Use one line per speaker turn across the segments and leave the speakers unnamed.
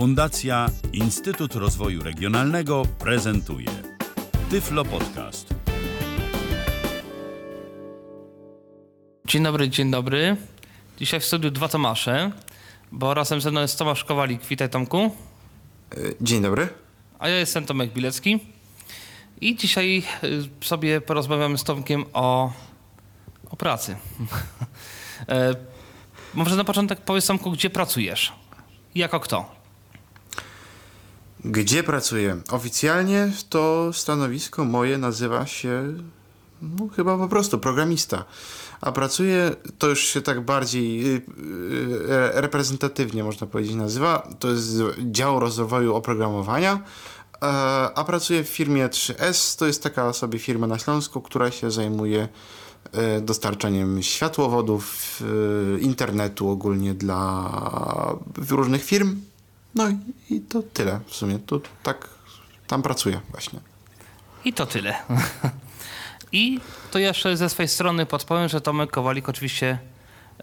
Fundacja Instytut Rozwoju Regionalnego prezentuje Tyflo Podcast.
Dzień dobry, dzień dobry. Dzisiaj w studiu dwa Tomasze, bo razem ze mną jest Tomasz Kowalik. Witaj Tomku.
E, Dzień dobry.
A ja jestem Tomek Bilecki. I dzisiaj y, sobie porozmawiamy z Tomkiem o, o pracy. E, Może na początek powiedz Tomku, gdzie pracujesz? Jako kto?
Gdzie pracuję? Oficjalnie to stanowisko moje nazywa się no, chyba po prostu programista. A pracuję, to już się tak bardziej y, y, reprezentatywnie można powiedzieć nazywa. To jest dział rozwoju oprogramowania. E, A pracuję w firmie 3S. To jest taka sobie firma na Śląsku, która się zajmuje e, dostarczaniem światłowodów, e, internetu ogólnie dla różnych firm. No i, i to tyle w sumie. To tak tam pracuję właśnie.
I to tyle. I to jeszcze ze swojej strony podpowiem, że Tomek Kowalik oczywiście,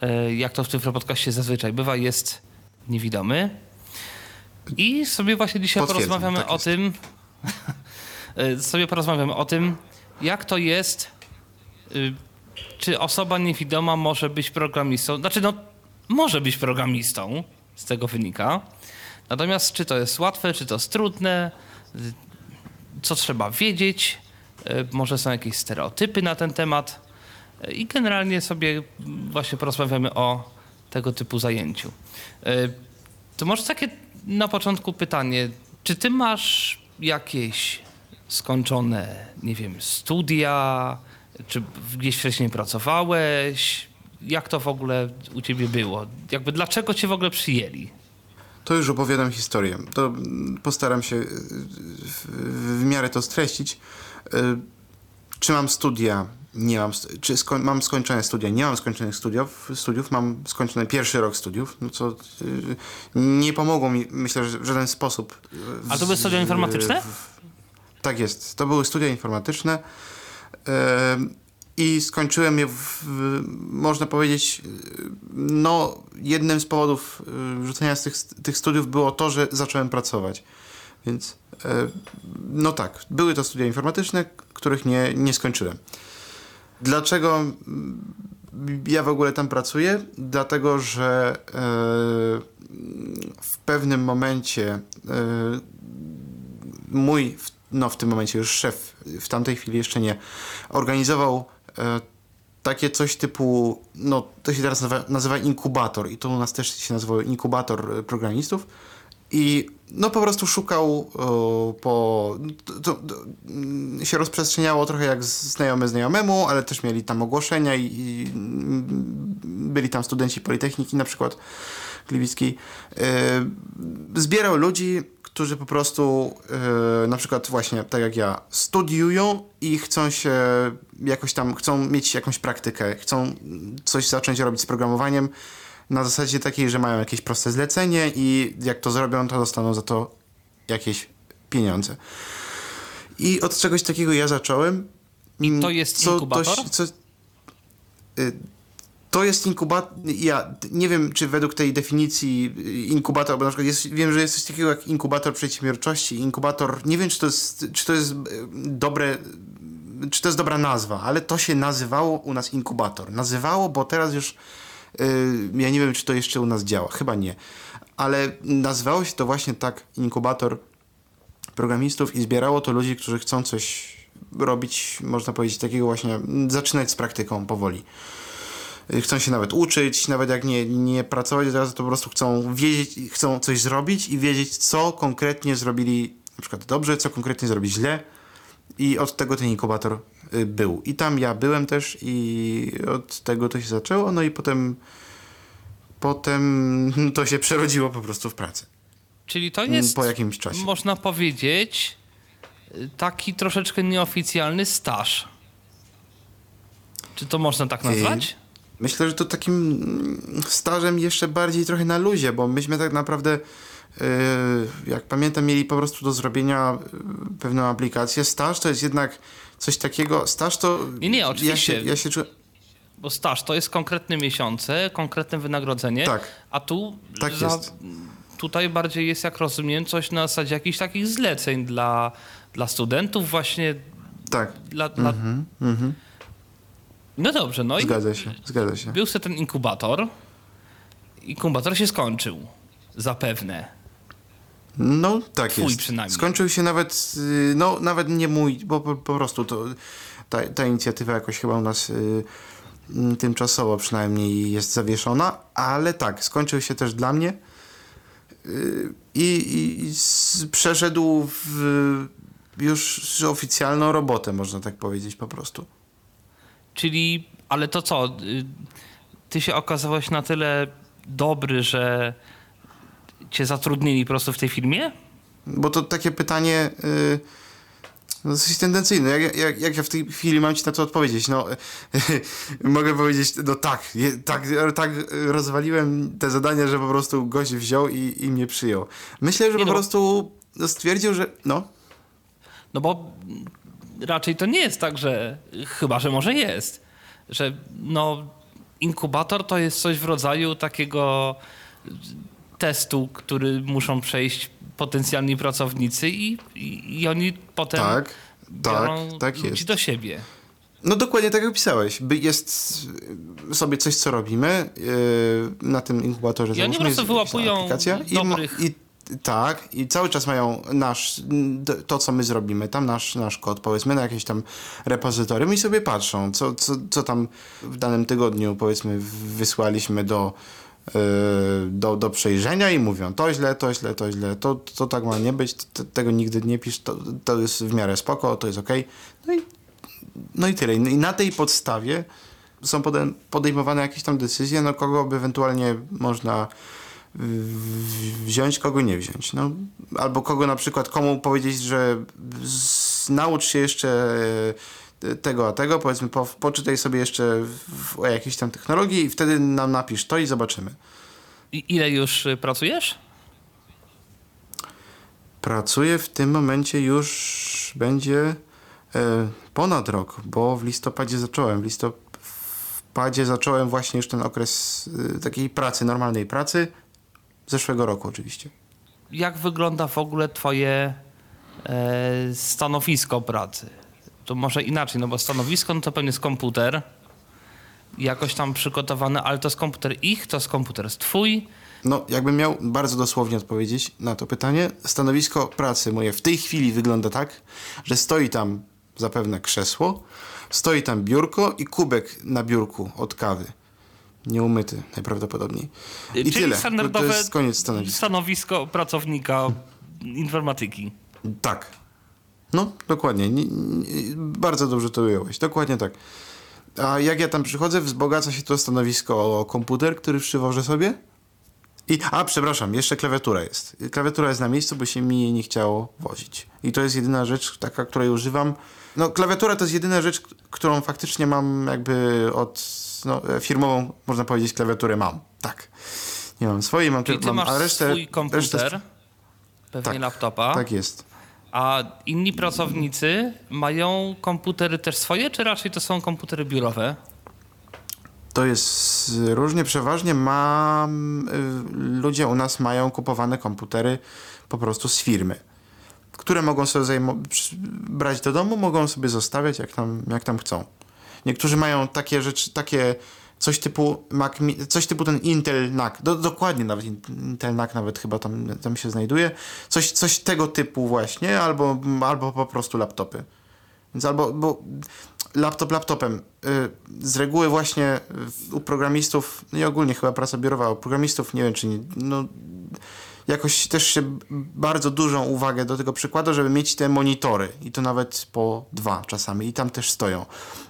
e, jak to w tym podcaście zazwyczaj bywa, jest niewidomy. I sobie właśnie dzisiaj porozmawiamy
tak
o
jest.
tym, e, sobie porozmawiamy o tym, jak to jest, y, czy osoba niewidoma może być programistą. Znaczy, no, może być programistą, z tego wynika. Natomiast czy to jest łatwe, czy to jest trudne, co trzeba wiedzieć, e, może są jakieś stereotypy na ten temat E, i generalnie sobie właśnie porozmawiamy o tego typu zajęciu. E, To może takie na początku pytanie, czy ty masz jakieś skończone, nie wiem, studia, czy gdzieś wcześniej pracowałeś? Jak to w ogóle u ciebie było? Jakby dlaczego cię w ogóle przyjęli?
To już opowiadam historię. To mm, postaram się y, w, miarę to streścić. Y, Czy mam studia? Nie mam. Czy mam skończone studia? Nie mam skończonych studiów. studiów. Mam skończony pierwszy rok studiów, no co y, nie pomogło mi, myślę, że w żaden sposób. w-
A to były studia informatyczne?
w- Tak jest. To były studia informatyczne. Em, I skończyłem je, w, można powiedzieć, no, jednym z powodów y, rzucenia z tych, tych studiów było to, że zacząłem pracować. Więc, e, no tak, były to studia informatyczne, których nie, nie skończyłem. Dlaczego mm, ja w ogóle tam pracuję? Dlatego, że e, w pewnym momencie e, mój, no w tym momencie już szef, w tamtej chwili jeszcze nie, organizował takie coś typu, no to się teraz nazywa, nazywa inkubator i to u nas też się nazywa inkubator e, programistów i no po prostu szukał o, po, to, to, mm, się rozprzestrzeniało trochę jak znajomy znajomemu, ale też mieli tam ogłoszenia i, i mm, byli tam studenci Politechniki na przykład Gliwickiej. E, zbierał ludzi, którzy po prostu e, na przykład właśnie tak jak ja studiują i chcą się jakoś tam, chcą mieć jakąś praktykę, chcą coś zacząć robić z programowaniem na zasadzie takiej, że mają jakieś proste zlecenie i jak to zrobią, to dostaną za to jakieś pieniądze. I od czegoś takiego ja zacząłem.
To jest inkubator?
Co, y, to jest inkubator. Ja nie wiem, czy według tej definicji inkubator, bo na przykład jest, wiem, że jest coś takiego jak inkubator przedsiębiorczości, inkubator. Nie wiem, czy to jest, czy to jest y, dobre, czy to jest dobra nazwa, ale to się nazywało u nas inkubator. Nazywało, bo teraz już y, ja nie wiem, czy to jeszcze u nas działa, chyba nie. Ale nazywało się to właśnie tak inkubator programistów i zbierało to ludzi, którzy chcą coś robić, można powiedzieć, takiego właśnie, zaczynać z praktyką powoli. Y, Chcą się nawet uczyć, nawet jak nie, nie pracować od razu, to po prostu chcą wiedzieć, chcą coś zrobić i wiedzieć, co konkretnie zrobili na przykład dobrze, co konkretnie zrobić źle. I od tego ten inkubator y, był. I tam ja byłem też i od tego to się zaczęło, no i potem potem to się przerodziło po prostu w pracę.
Czyli to jest,
Po jakimś czasie.
można powiedzieć, y, taki troszeczkę nieoficjalny staż. Czy to można tak nazwać?
Myślę, że to takim mm, stażem jeszcze bardziej trochę na luzie, bo myśmy tak naprawdę, yy, jak pamiętam, mieli po prostu do zrobienia yy, pewną aplikację. Staż to jest jednak coś takiego, staż to...
Nie, nie, oczywiście.
Ja się, ja się czułem...
Bo staż to jest konkretne miesiące, konkretne wynagrodzenie.
Tak.
A tu
Tak
za
jest.
tutaj bardziej jest, jak rozumiem, coś na zasadzie jakichś takich zleceń dla, dla studentów właśnie.
Tak,
Dla, dla... No dobrze, no
zgadza się, zgadza się.
i był sobie ten inkubator. Inkubator się skończył. Zapewne.
No, tak
Twój
jest.
przynajmniej.
Skończył się nawet, y, no nawet nie mój, bo po, po prostu to, ta, ta inicjatywa jakoś chyba u nas y, mm, tymczasowo przynajmniej jest zawieszona, ale tak, skończył się też dla mnie y, i, i, i z, przeszedł w już oficjalną robotę, można tak powiedzieć po prostu.
Czyli, ale to co? y, Ty się okazałeś na tyle dobry, że cię zatrudnili po prostu w tej firmie?
Bo to takie pytanie y, no dosyć tendencyjne. Jak, jak, jak ja w tej chwili mam ci na to odpowiedzieć? No, mogę powiedzieć, no tak, je, tak, tak rozwaliłem te zadania, że po prostu gość wziął i, i mnie przyjął. Myślę, że
Nie
po
no.
prostu stwierdził, że no,
No bo raczej to nie jest tak, że chyba, że może jest, że no inkubator to jest coś w rodzaju takiego testu, który muszą przejść potencjalni pracownicy i, i, i oni potem
tak,
biorą
tak, tak jest.
do siebie.
No dokładnie tak jak opisałeś. By jest sobie coś, co robimy yy, na tym inkubatorze.
I oni po prostu wyłapują
aplikacja i,
dobrych-
i Tak, i cały czas mają nasz, to co my zrobimy, tam nasz, nasz kod, powiedzmy, na jakieś tam repozytorium i sobie patrzą, co, co, co tam w danym tygodniu, powiedzmy, wysłaliśmy do, yy, do, do przejrzenia i mówią, to źle, to źle, to źle, to, to tak ma nie być, t- tego nigdy nie pisz, to, to jest w miarę spoko, to jest okej. No i no i tyle. I na tej podstawie są pode- podejmowane jakieś tam decyzje, no kogo by ewentualnie można wziąć, kogo nie wziąć. No, albo kogo na przykład, komu powiedzieć, że z, naucz się jeszcze e, tego a tego, powiedzmy, po, poczytaj sobie jeszcze w, o jakiejś tam technologii i wtedy nam napisz to i zobaczymy.
I ile już y, pracujesz?
Pracuję w tym momencie już będzie e, ponad rok, bo w listopadzie zacząłem. W listopadzie zacząłem właśnie już ten okres e, takiej pracy, normalnej pracy. Zeszłego roku oczywiście.
Jak wygląda w ogóle twoje e, stanowisko pracy? To może inaczej, no bo stanowisko no to pewnie jest komputer, jakoś tam przygotowany, ale to jest komputer ich, to jest komputer z twój.
No, jakbym miał bardzo dosłownie odpowiedzieć na to pytanie, stanowisko pracy moje w tej chwili wygląda tak, że stoi tam zapewne krzesło, stoi tam biurko i kubek na biurku od kawy. Nieumyty najprawdopodobniej. I
Czyli
tyle.
standardowe
To jest koniec stanowiska.
stanowisko pracownika informatyki.
Tak. No, dokładnie. Nie, nie, bardzo dobrze to ująłeś. Dokładnie tak. A jak ja tam przychodzę, wzbogaca się to stanowisko o komputer, który przywożę sobie. I, a, przepraszam, jeszcze klawiatura jest. Klawiatura jest na miejscu, bo się mi jej nie chciało wozić. I to jest jedyna rzecz taka, której używam. No, klawiatura to jest jedyna rzecz, którą faktycznie mam jakby od, no, firmową, można powiedzieć, klawiaturę mam. Tak. Nie mam swojej, mam
Czyli
tylko,
ty
mam,
masz
a resztę,
swój komputer,
resztę,
pewnie
Tak,
laptopa,
tak jest.
a inni pracownicy mają komputery też swoje, czy raczej to są komputery biurowe?
To jest różnie, przeważnie mam, y, ludzie u nas mają kupowane komputery po prostu z firmy, które mogą sobie brać do domu, mogą sobie zostawiać jak tam, jak tam chcą. Niektórzy mają takie rzeczy, takie coś typu Mac, coś typu ten Intel NAC, do, dokładnie nawet in- Intel NAC nawet chyba tam, tam się znajduje, coś, coś tego typu właśnie, albo, albo po prostu laptopy. Więc albo, bo laptop laptopem. Y, Z reguły właśnie u programistów, no i ogólnie chyba praca biurowa u programistów, nie wiem czy nie, no jakoś też się bardzo dużą uwagę do tego przykłada, żeby mieć te monitory i to nawet po dwa czasami i tam też stoją.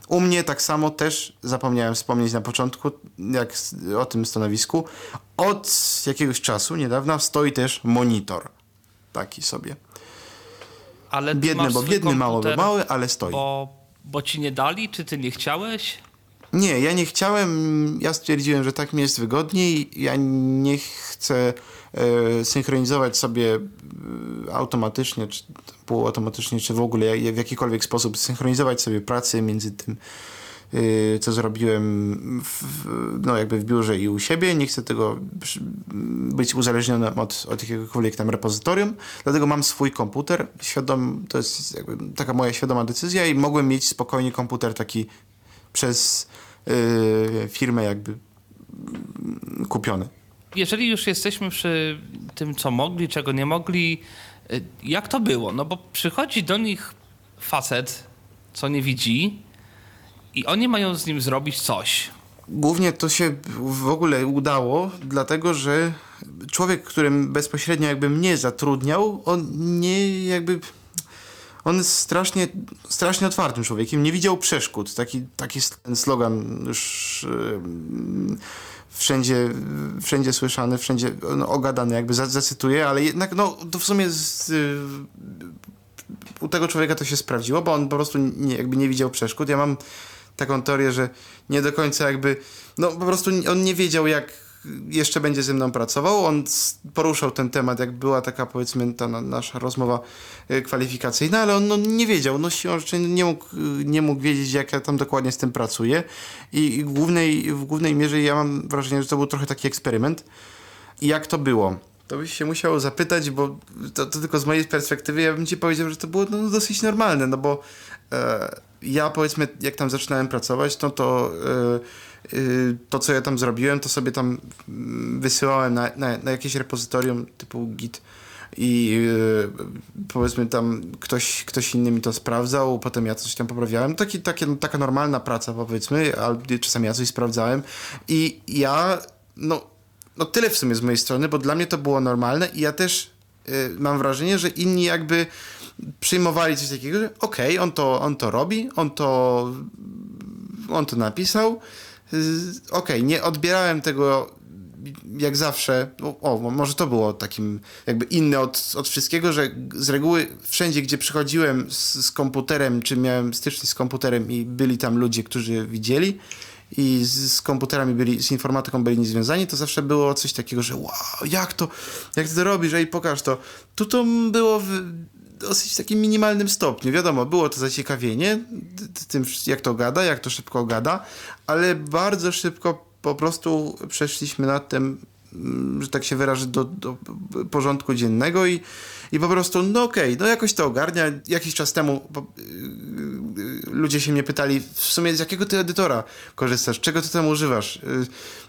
U mnie tak samo też zapomniałem wspomnieć na początku, jak o tym stanowisku, od jakiegoś czasu niedawna stoi też monitor. Taki sobie.
Ale
Biedny, bo biedny, mało, bo
komputer,
mały, ale stoi.
Bo, bo ci nie dali, czy ty nie chciałeś?
Nie, ja nie chciałem, ja stwierdziłem, że tak mi jest wygodniej. Ja nie chcę e, synchronizować sobie e, automatycznie, czy półautomatycznie, czy w ogóle w jakikolwiek sposób synchronizować sobie pracy między tym yy, co zrobiłem w, no jakby w biurze i u siebie. Nie chcę tego być uzależnionym od, od jakiegokolwiek tam repozytorium, dlatego mam swój komputer, świadom, to jest taka moja świadoma decyzja i mogłem mieć spokojnie komputer taki przez yy, firmę jakby kupiony.
Jeżeli już jesteśmy przy tym, co mogli, czego nie mogli, y, jak to było? No bo przychodzi do nich facet, co nie widzi, i oni mają z nim zrobić coś.
Głównie to się w ogóle udało, dlatego że człowiek, którym bezpośrednio jakby mnie zatrudniał, on nie jakby. On jest strasznie, strasznie otwartym człowiekiem, nie widział przeszkód. Taki, taki slogan już yy, wszędzie, wszędzie słyszany, wszędzie no, ogadany, jakby zacytuję, ale jednak no, to w sumie z, yy, u tego człowieka to się sprawdziło, bo on po prostu nie, jakby nie widział przeszkód. Ja mam taką teorię, że nie do końca jakby, no po prostu on nie wiedział jak jeszcze będzie ze mną pracował. On poruszał ten temat, jak była taka powiedzmy ta nasza rozmowa e, kwalifikacyjna, ale on no, nie wiedział, no siłą rzeczy nie mógł, nie mógł wiedzieć, jak ja tam dokładnie z tym pracuję i w głównej, w głównej mierze ja mam wrażenie, że to był trochę taki eksperyment. I jak to było? To byś się musiał zapytać, bo to, to tylko z mojej perspektywy ja bym ci powiedział, że to było no, dosyć normalne, no bo e, ja powiedzmy, jak tam zaczynałem pracować, no to yy, to, co ja tam zrobiłem, to sobie tam wysyłałem na, na, na jakieś repozytorium typu Git i yy, powiedzmy tam ktoś, ktoś inny mi to sprawdzał, potem ja coś tam poprawiałem. Taki, takie, taka normalna praca powiedzmy, albo czasami ja coś sprawdzałem i ja, no, no tyle w sumie z mojej strony, bo dla mnie to było normalne i ja też y, mam wrażenie, że inni jakby przyjmowali coś takiego, że okej, okay, on, to, on to robi, on to, on to napisał. Okej, okay, nie odbierałem tego jak zawsze, o, może to było takim jakby inne od, od wszystkiego, że z reguły wszędzie, gdzie przychodziłem z, z komputerem, czy miałem styczność z komputerem i byli tam ludzie, którzy widzieli i z, z komputerami byli, z informatyką byli niezwiązani, to zawsze było coś takiego, że wow, jak to, jak to robisz, ej, pokaż to. Tu to było w, dosyć takim minimalnym stopniu. Wiadomo, było to zaciekawienie tym, jak to gada, jak to szybko gada, ale bardzo szybko po prostu przeszliśmy nad tym, że tak się wyrażę, do, do porządku dziennego i, i po prostu, no okej, okay, no jakoś to ogarnia. Jakiś czas temu po, yy, ludzie się mnie pytali, w sumie z jakiego ty edytora korzystasz, czego ty tam używasz?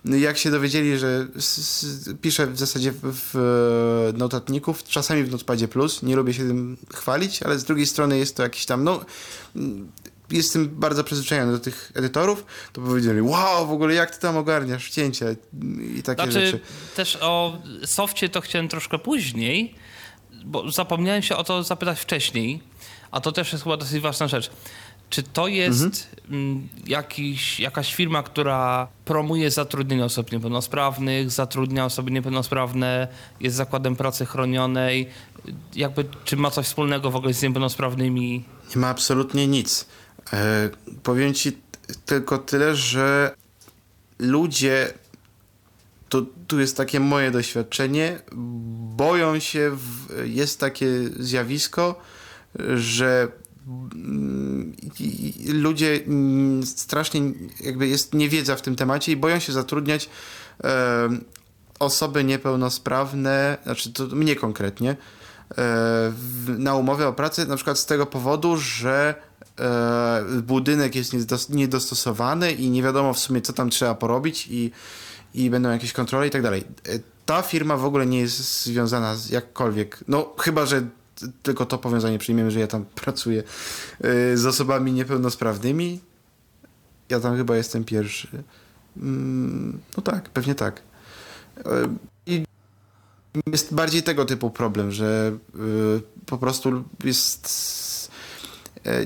Yy, jak się dowiedzieli, że piszę w zasadzie w, w notatników, czasami w Notepadzie Plus, nie lubię się tym chwalić, ale z drugiej strony jest to jakiś tam, no jestem bardzo przyzwyczajony do tych edytorów, to powiedzieli, wow, w ogóle jak ty tam ogarniasz cięcia i takie
znaczy,
rzeczy.
Też o softie to chciałem troszkę później, bo zapomniałem się o to zapytać wcześniej, a to też jest chyba dosyć ważna rzecz. Czy to jest mhm. Mm, jakiś, jakaś firma, która promuje zatrudnienie osób niepełnosprawnych, zatrudnia osoby niepełnosprawne, jest zakładem pracy chronionej? Jakby, czy ma coś wspólnego w ogóle z niepełnosprawnymi?
Nie ma absolutnie nic. E, powiem ci tylko tyle, że ludzie, to tu jest takie moje doświadczenie, boją się, w, jest takie zjawisko, że mm, ludzie mm, strasznie jakby jest niewiedza w tym temacie i boją się zatrudniać e, osoby niepełnosprawne, znaczy to mnie konkretnie, e, na umowę o pracę na przykład z tego powodu, że budynek jest niedostosowany i nie wiadomo w sumie, co tam trzeba porobić i, i będą jakieś kontrole i tak dalej. E, ta firma w ogóle nie jest związana z jakkolwiek, no chyba, że tylko to powiązanie przyjmiemy, że ja tam pracuję e, z osobami niepełnosprawnymi. Ja tam chyba jestem pierwszy. Mm, no tak, pewnie tak. E, I jest bardziej tego typu problem, że po prostu jest E,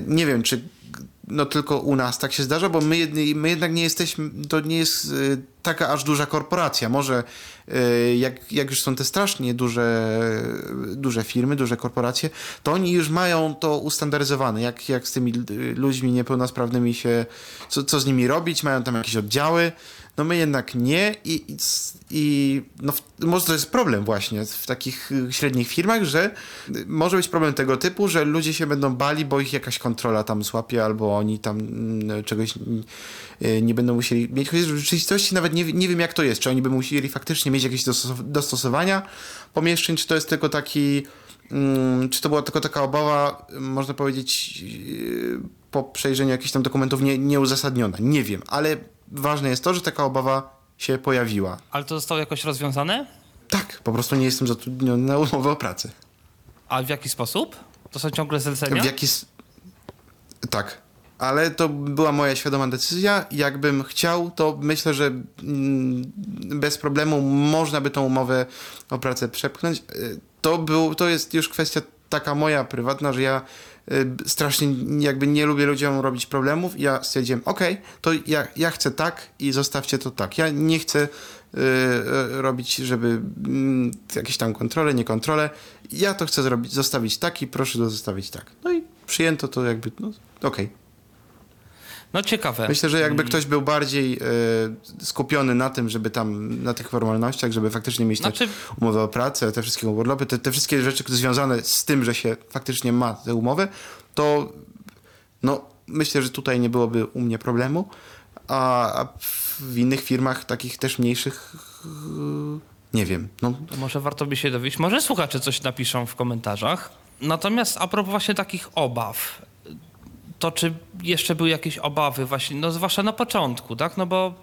nie wiem, czy no tylko u nas tak się zdarza, bo my, my jednak nie jesteśmy, to nie jest e, taka aż duża korporacja. Może e, jak, jak już są te strasznie duże, duże firmy, duże korporacje, to oni już mają to ustandaryzowane, jak, jak z tymi ludźmi niepełnosprawnymi się, co, co z nimi robić, mają tam jakieś oddziały, no my jednak nie i, i, i no, może to jest problem właśnie w takich y, średnich firmach, że może być problem tego typu, że ludzie się będą bali, bo ich jakaś kontrola tam złapie albo oni tam mm, czegoś y, nie będą musieli mieć. Chociaż w rzeczywistości nawet nie, nie wiem, jak to jest. Czy oni by musieli faktycznie mieć jakieś dostosowania pomieszczeń, czy to jest tylko taki. Mm, czy to była tylko taka obawa, można powiedzieć, y, po przejrzeniu jakichś tam dokumentów nie, nieuzasadniona? Nie wiem, ale ważne jest to, że taka obawa się pojawiła.
Ale to zostało jakoś rozwiązane?
Tak, po prostu nie jestem zatrudniony na umowę o pracę.
A w jaki sposób? To są ciągle zlecenia?
W jaki... Tak. Ale to była moja świadoma decyzja. Jakbym chciał, to myślę, że mm, bez problemu można by tą umowę o pracę przepchnąć. Y, to, był, to jest już kwestia taka moja prywatna, że ja y, strasznie jakby nie lubię ludziom robić problemów. Ja stwierdziłem, ok, to ja, ja chcę tak i zostawcie to tak. Ja nie chcę y, robić, żeby y, jakieś tam kontrole, nie kontrole. Ja to chcę zrobić, zostawić tak i proszę to zostawić tak. No i przyjęto to jakby, no okej. Okay.
No ciekawe.
Myślę, że jakby mm. ktoś był bardziej y, skupiony na tym, żeby tam, na tych formalnościach, żeby faktycznie mieć znaczy... umowę o pracę, te wszystkie urlopy, te, te wszystkie rzeczy związane z tym, że się faktycznie ma tę umowę, to no, myślę, że tutaj nie byłoby u mnie problemu, a, a w innych firmach, takich też mniejszych, nie wiem. No.
To może warto by się dowiedzieć. Może słuchacze coś napiszą w komentarzach. Natomiast a propos właśnie takich obaw, to czy jeszcze były jakieś obawy właśnie, no zwłaszcza na początku, tak? No bo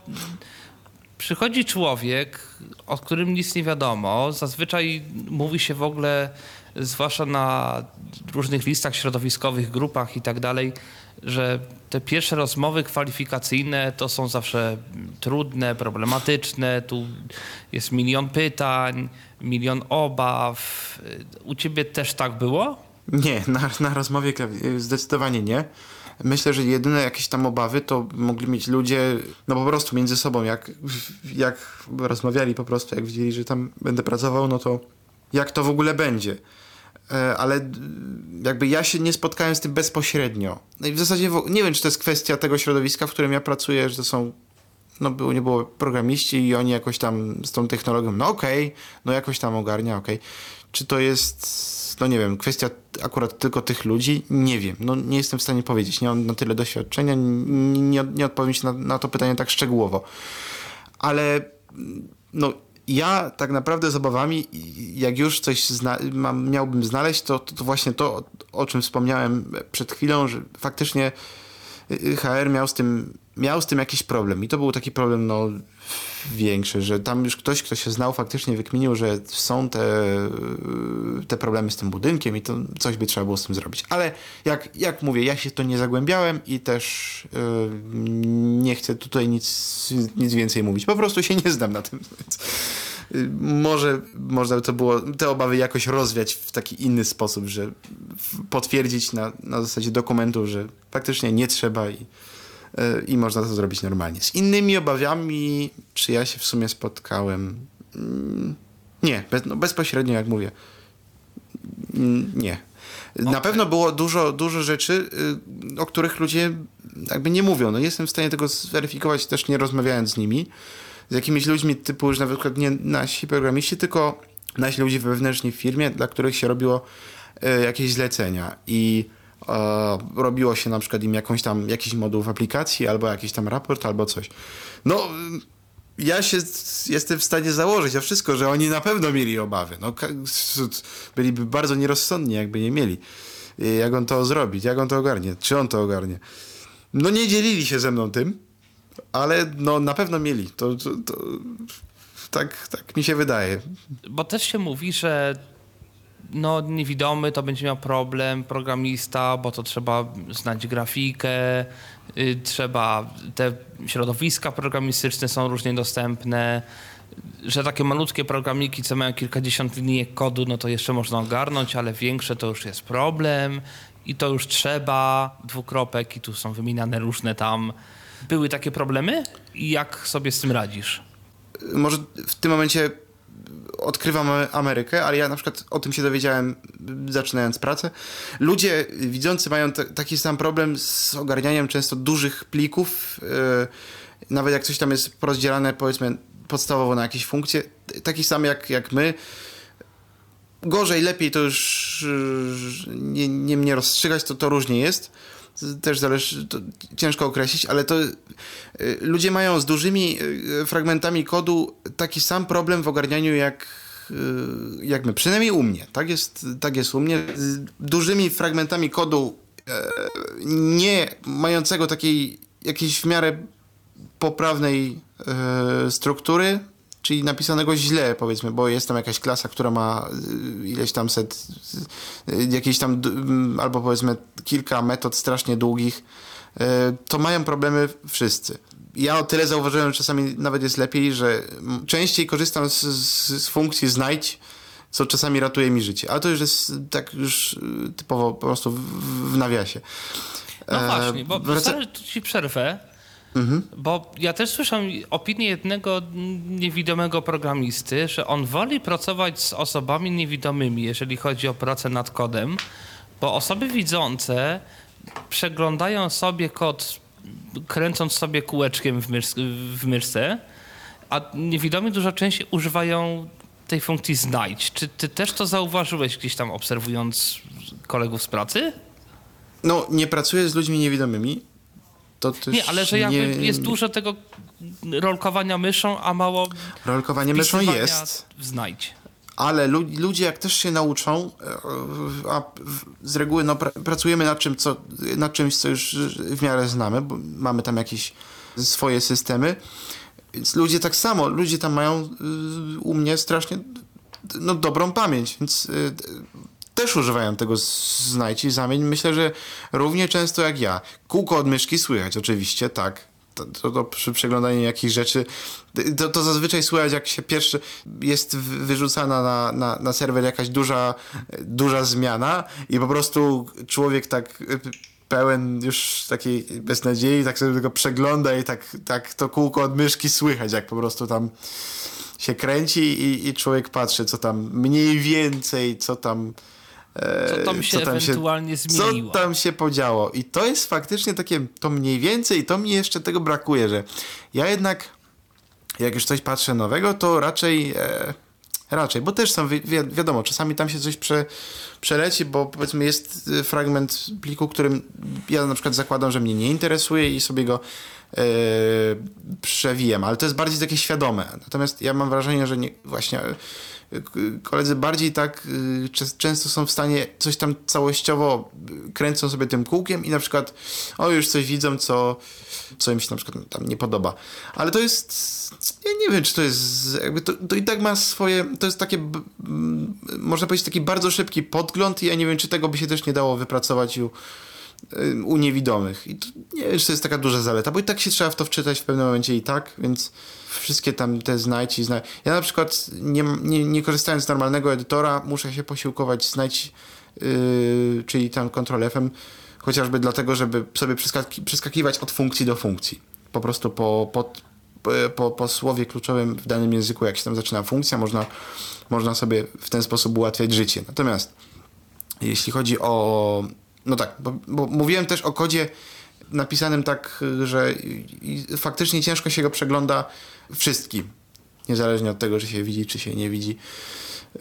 przychodzi człowiek, o którym nic nie wiadomo. Zazwyczaj mówi się w ogóle, zwłaszcza na różnych listach środowiskowych, grupach i tak dalej, że te pierwsze rozmowy kwalifikacyjne to są zawsze trudne, problematyczne. Tu jest milion pytań, milion obaw. U ciebie też tak było?
Nie, na, na rozmowie zdecydowanie nie. Myślę, że jedyne jakieś tam obawy to mogli mieć ludzie, no po prostu między sobą, jak, jak rozmawiali po prostu, jak widzieli, że tam będę pracował, no to jak to w ogóle będzie. E, ale jakby ja się nie spotkałem z tym bezpośrednio. No i w zasadzie nie wiem, czy to jest kwestia tego środowiska, w którym ja pracuję, że to są no było, nie było programiści i oni jakoś tam z tą technologią, no okej, okay, no jakoś tam ogarnia, okej. Okay. Czy to jest no nie wiem, kwestia akurat tylko tych ludzi, nie wiem. No nie jestem w stanie powiedzieć. Nie mam na tyle doświadczenia, nie, nie, nie odpowiem na, na to pytanie tak szczegółowo. Ale no ja tak naprawdę z obawami, jak już coś zna mam, miałbym znaleźć, to, to, to, właśnie to, o czym wspomniałem przed chwilą, że faktycznie HR miał z tym, miał z tym jakiś problem. I to był taki problem, no większy, że tam już ktoś, kto się znał, faktycznie wykminił, że są te, te problemy z tym budynkiem i to coś by trzeba było z tym zrobić. Ale jak, jak mówię, ja się to nie zagłębiałem i też yy, nie chcę tutaj nic, nic więcej mówić. Po prostu się nie znam na tym. Więc, yy, może można by to było, te obawy jakoś rozwiać w taki inny sposób, że potwierdzić na, na zasadzie dokumentu, że faktycznie nie trzeba i i można to zrobić normalnie. Z innymi obawiami, czy ja się w sumie spotkałem? Mm, nie, bez, no bezpośrednio jak mówię. Mm, nie. Okay. Na pewno było dużo, dużo rzeczy, y, o których ludzie jakby nie mówią. No jestem w stanie tego zweryfikować też nie rozmawiając z nimi. Z jakimiś ludźmi typu już na przykład nie nasi programiści, tylko nasi ludzie wewnętrzni w firmie, dla których się robiło y, jakieś zlecenia. I robiło się na przykład im jakąś tam, jakiś moduł w aplikacji, albo jakiś tam raport, albo coś. No, ja się jestem w stanie założyć a wszystko, że oni na pewno mieli obawy. No, byliby bardzo nierozsądni, jakby nie mieli. Jak on to zrobić, jak on to ogarnie, czy on to ogarnie. No nie dzielili się ze mną tym, ale no na pewno mieli. To, to, to tak, tak mi się wydaje.
Bo też się mówi, że no, niewidomy to będzie miał problem, programista, bo to trzeba znać grafikę, y, trzeba, te środowiska programistyczne są różnie dostępne, że takie malutkie programiki, co mają kilkadziesiąt linijek kodu, no to jeszcze można ogarnąć, ale większe to już jest problem i to już trzeba, dwukropek i tu są wymieniane różne tam. Były takie problemy i jak sobie z tym radzisz?
Może w tym momencie odkrywam Amerykę, ale ja na przykład o tym się dowiedziałem zaczynając pracę. Ludzie widzący mają taki sam problem z ogarnianiem często dużych plików, yy, nawet jak coś tam jest porozdzielane powiedzmy podstawowo na jakieś funkcje, taki sam jak, jak my. Gorzej, lepiej to już nie, nie mnie rozstrzygać, to, to różnie jest. Też zależy, ciężko określić, ale to y, ludzie mają z dużymi y, fragmentami kodu taki sam problem w ogarnianiu jak, y, jak my, przynajmniej u mnie. Tak jest, tak jest u mnie. Z dużymi fragmentami kodu e, nie mającego takiej jakiejś w miarę poprawnej e, struktury, czyli napisanego źle, powiedzmy, bo jest tam jakaś klasa, która ma y, ileś tam set, y, jakieś tam, d- m, albo powiedzmy kilka metod strasznie długich, y, to mają problemy wszyscy. Ja o tyle zauważyłem, że czasami nawet jest lepiej, że częściej korzystam z, z, z funkcji znajdź, co czasami ratuje mi życie. Ale to już jest tak już typowo po prostu w, w nawiasie.
No
E,
właśnie, bo
wraca-
sorry, tu ci przerwę, bo ja też słyszałem opinię jednego niewidomego programisty, że on woli pracować z osobami niewidomymi, jeżeli chodzi o pracę nad kodem, bo osoby widzące przeglądają sobie kod, kręcąc sobie kółeczkiem w, mysz, w myszce, a niewidomi dużo częściej używają tej funkcji znajdź. Czy ty też to zauważyłeś gdzieś tam obserwując kolegów z pracy?
No, nie pracuję z ludźmi niewidomymi. To też
Nie, ale że jakby
nie-
jest dużo tego rolkowania myszą, a mało
Rolkowanie myszą jest,
znajdź.
ale lu- ludzie jak też się nauczą, e, a z reguły no, pra- pracujemy nad, czym, co, nad czymś, co już w miarę znamy, bo mamy tam jakieś swoje systemy. Więc ludzie tak samo, ludzie tam mają y, u mnie strasznie no, dobrą pamięć, więc y, też używają tego znajdź i zamień. Myślę, że równie często jak ja. Kółko od myszki słychać oczywiście, tak. To, to, to przy przeglądaniu jakichś rzeczy, to, to zazwyczaj słychać, jak się pierwszy jest wyrzucana na, na, na serwer jakaś duża, duża zmiana i po prostu człowiek tak y, pełen już takiej beznadziei, tak sobie tylko przegląda i tak, tak to kółko od myszki słychać, jak po prostu tam się kręci i, i człowiek patrzy, co tam mniej więcej, co tam
Co tam się ewentualnie zmieniło.
Co tam się podziało. I to jest faktycznie takie, to mniej więcej, to mi jeszcze tego brakuje, że ja jednak, jak już coś patrzę nowego, to raczej, e, raczej, bo też są, wi wi wiadomo, czasami tam się coś prze, przeleci, bo powiedzmy jest e, fragment pliku, którym ja na przykład zakładam, że mnie nie interesuje i sobie go e, przewijam, ale to jest bardziej takie świadome. Natomiast ja mam wrażenie, że nie, właśnie e, koledzy bardziej tak y, często są w stanie coś tam całościowo kręcą sobie tym kółkiem i na przykład o już coś widzą, co, co im się na przykład tam nie podoba. Ale to jest ja nie wiem, czy to jest jakby to, to i tak ma swoje, to jest takie można powiedzieć taki bardzo szybki podgląd i ja nie wiem, czy tego by się też nie dało wypracować y, u niewidomych. I to, nie wiem, czy to jest taka duża zaleta, bo i tak się trzeba w to wczytać w pewnym momencie i tak, więc wszystkie tam te znajdź i znajdź. Ja na przykład nie, nie, nie korzystając z normalnego edytora, muszę się posiłkować znajdź, yy, czyli tam Ctrl FM, chociażby dlatego, żeby sobie przeskaki, przeskakiwać od funkcji do funkcji. Po prostu po, po, po, po słowie kluczowym w danym języku, jak się tam zaczyna funkcja, można, można sobie w ten sposób ułatwiać życie. Natomiast jeśli chodzi o. No tak, bo, bo mówiłem też o kodzie napisanym tak, że faktycznie ciężko się go przegląda wszystkim. Niezależnie od tego, czy się widzi, czy się nie widzi.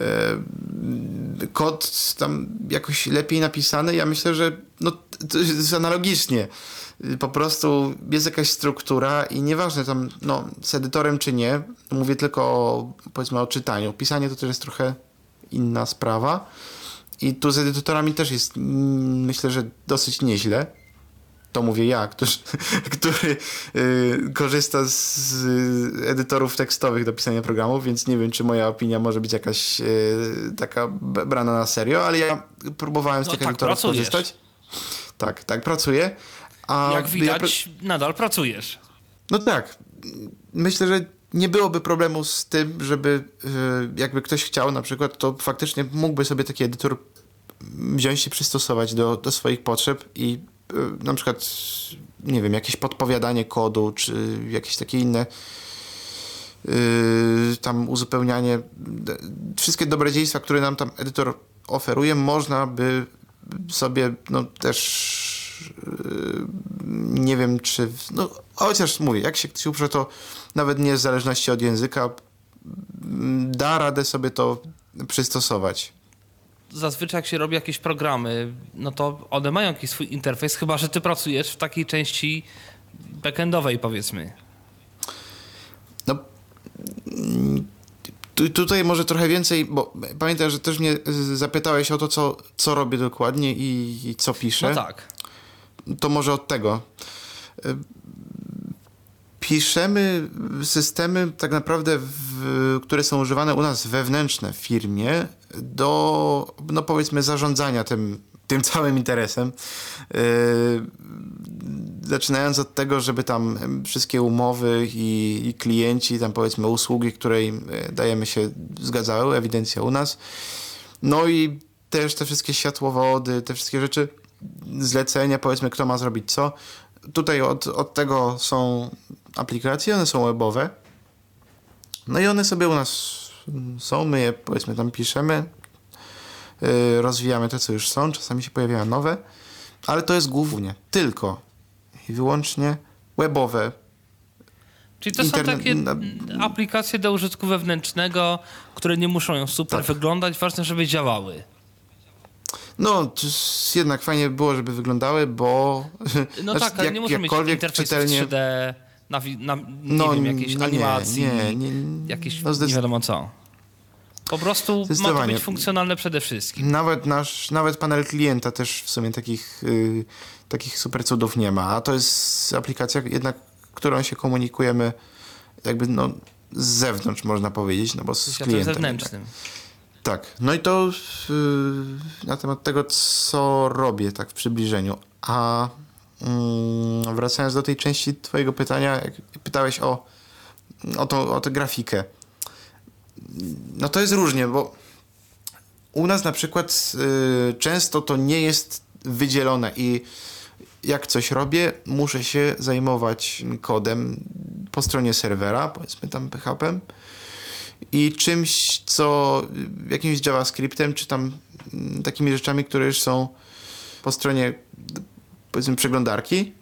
E, Kod tam jakoś lepiej napisany, ja myślę, że no, to jest analogicznie. Po prostu jest jakaś struktura i nieważne tam no, z edytorem czy nie, mówię tylko o, powiedzmy o czytaniu. Pisanie to też jest trochę inna sprawa. I tu z edytorami też jest, mm, myślę, że dosyć nieźle. To mówię ja, który, który korzysta z, edytorów tekstowych do pisania programów, więc nie wiem, czy moja opinia może być jakaś y, taka brana na serio, ale ja próbowałem z
No
tych
tak,
edytorów
pracujesz.
korzystać. Tak, tak, pracuję. A
Jak
ja
widać, nadal pracujesz.
no tak. Myślę, że nie byłoby problemu z tym, żeby y, jakby ktoś chciał na przykład, to faktycznie mógłby sobie taki edytor wziąć i przystosować do, do swoich potrzeb i y, na przykład, nie wiem, jakieś podpowiadanie kodu, czy jakieś takie inne y, tam uzupełnianie. Wszystkie dobrodziejstwa, które nam tam edytor oferuje, można by sobie no też y, nie wiem czy, no chociaż mówię, jak się ktoś uprze, to nawet nie w zależności od języka mm, da radę sobie to przystosować.
Zazwyczaj jak się robi jakieś programy, no to one mają jakiś swój interfejs, chyba że ty pracujesz w takiej części backendowej powiedzmy.
No, tu, tutaj może trochę więcej, bo pamiętam, że też mnie zapytałeś o to, co, co robię dokładnie i, i co piszę.
No tak.
To może od tego. Piszemy systemy tak naprawdę, w, które są używane u nas wewnętrzne w firmie do, no powiedzmy, zarządzania tym, tym całym interesem. Yy, zaczynając od tego, żeby tam wszystkie umowy i, i klienci, tam powiedzmy usługi, której dajemy się zgadzały, ewidencja u nas. No i też te wszystkie światłowody, te wszystkie rzeczy, zlecenia, powiedzmy, kto ma zrobić co. Tutaj od, od tego są aplikacje, one są webowe. No i one sobie u nas są, my je powiedzmy tam piszemy, yy, rozwijamy te, co już są, czasami się pojawiają nowe, ale to jest głównie tylko i wyłącznie webowe.
Czyli to Internet, są takie na... aplikacje do użytku wewnętrznego, które nie muszą super tak. wyglądać, ważne, żeby działały.
No, jednak fajnie było, żeby wyglądały, bo...
No znaczy, tak, ale jak, nie muszę mieć interfejsu czytelnie... 3D, na, na, nie no, wiem, jakiejś no animacji, nie, nie, nie, jakieś no nie wiadomo co. Po prostu ma to być funkcjonalne przede wszystkim.
Nawet nasz, nawet panel klienta też w sumie takich, yy, takich super cudów nie ma, a to jest aplikacja jednak, którą się komunikujemy jakby no z zewnątrz można powiedzieć, no bo z Światem klientem.
zewnętrznym.
Tak. tak. No i to yy, na temat tego, co robię tak w przybliżeniu. A wracając do tej części twojego pytania, pytałeś o, o, to, o tę grafikę. No to jest różnie, bo u nas na przykład y, często to nie jest wydzielone i jak coś robię, muszę się zajmować kodem po stronie serwera, powiedzmy tam PHP i czymś, co jakimś JavaScriptem, czy tam mm, takimi rzeczami, które już są po stronie powiedzmy przeglądarki.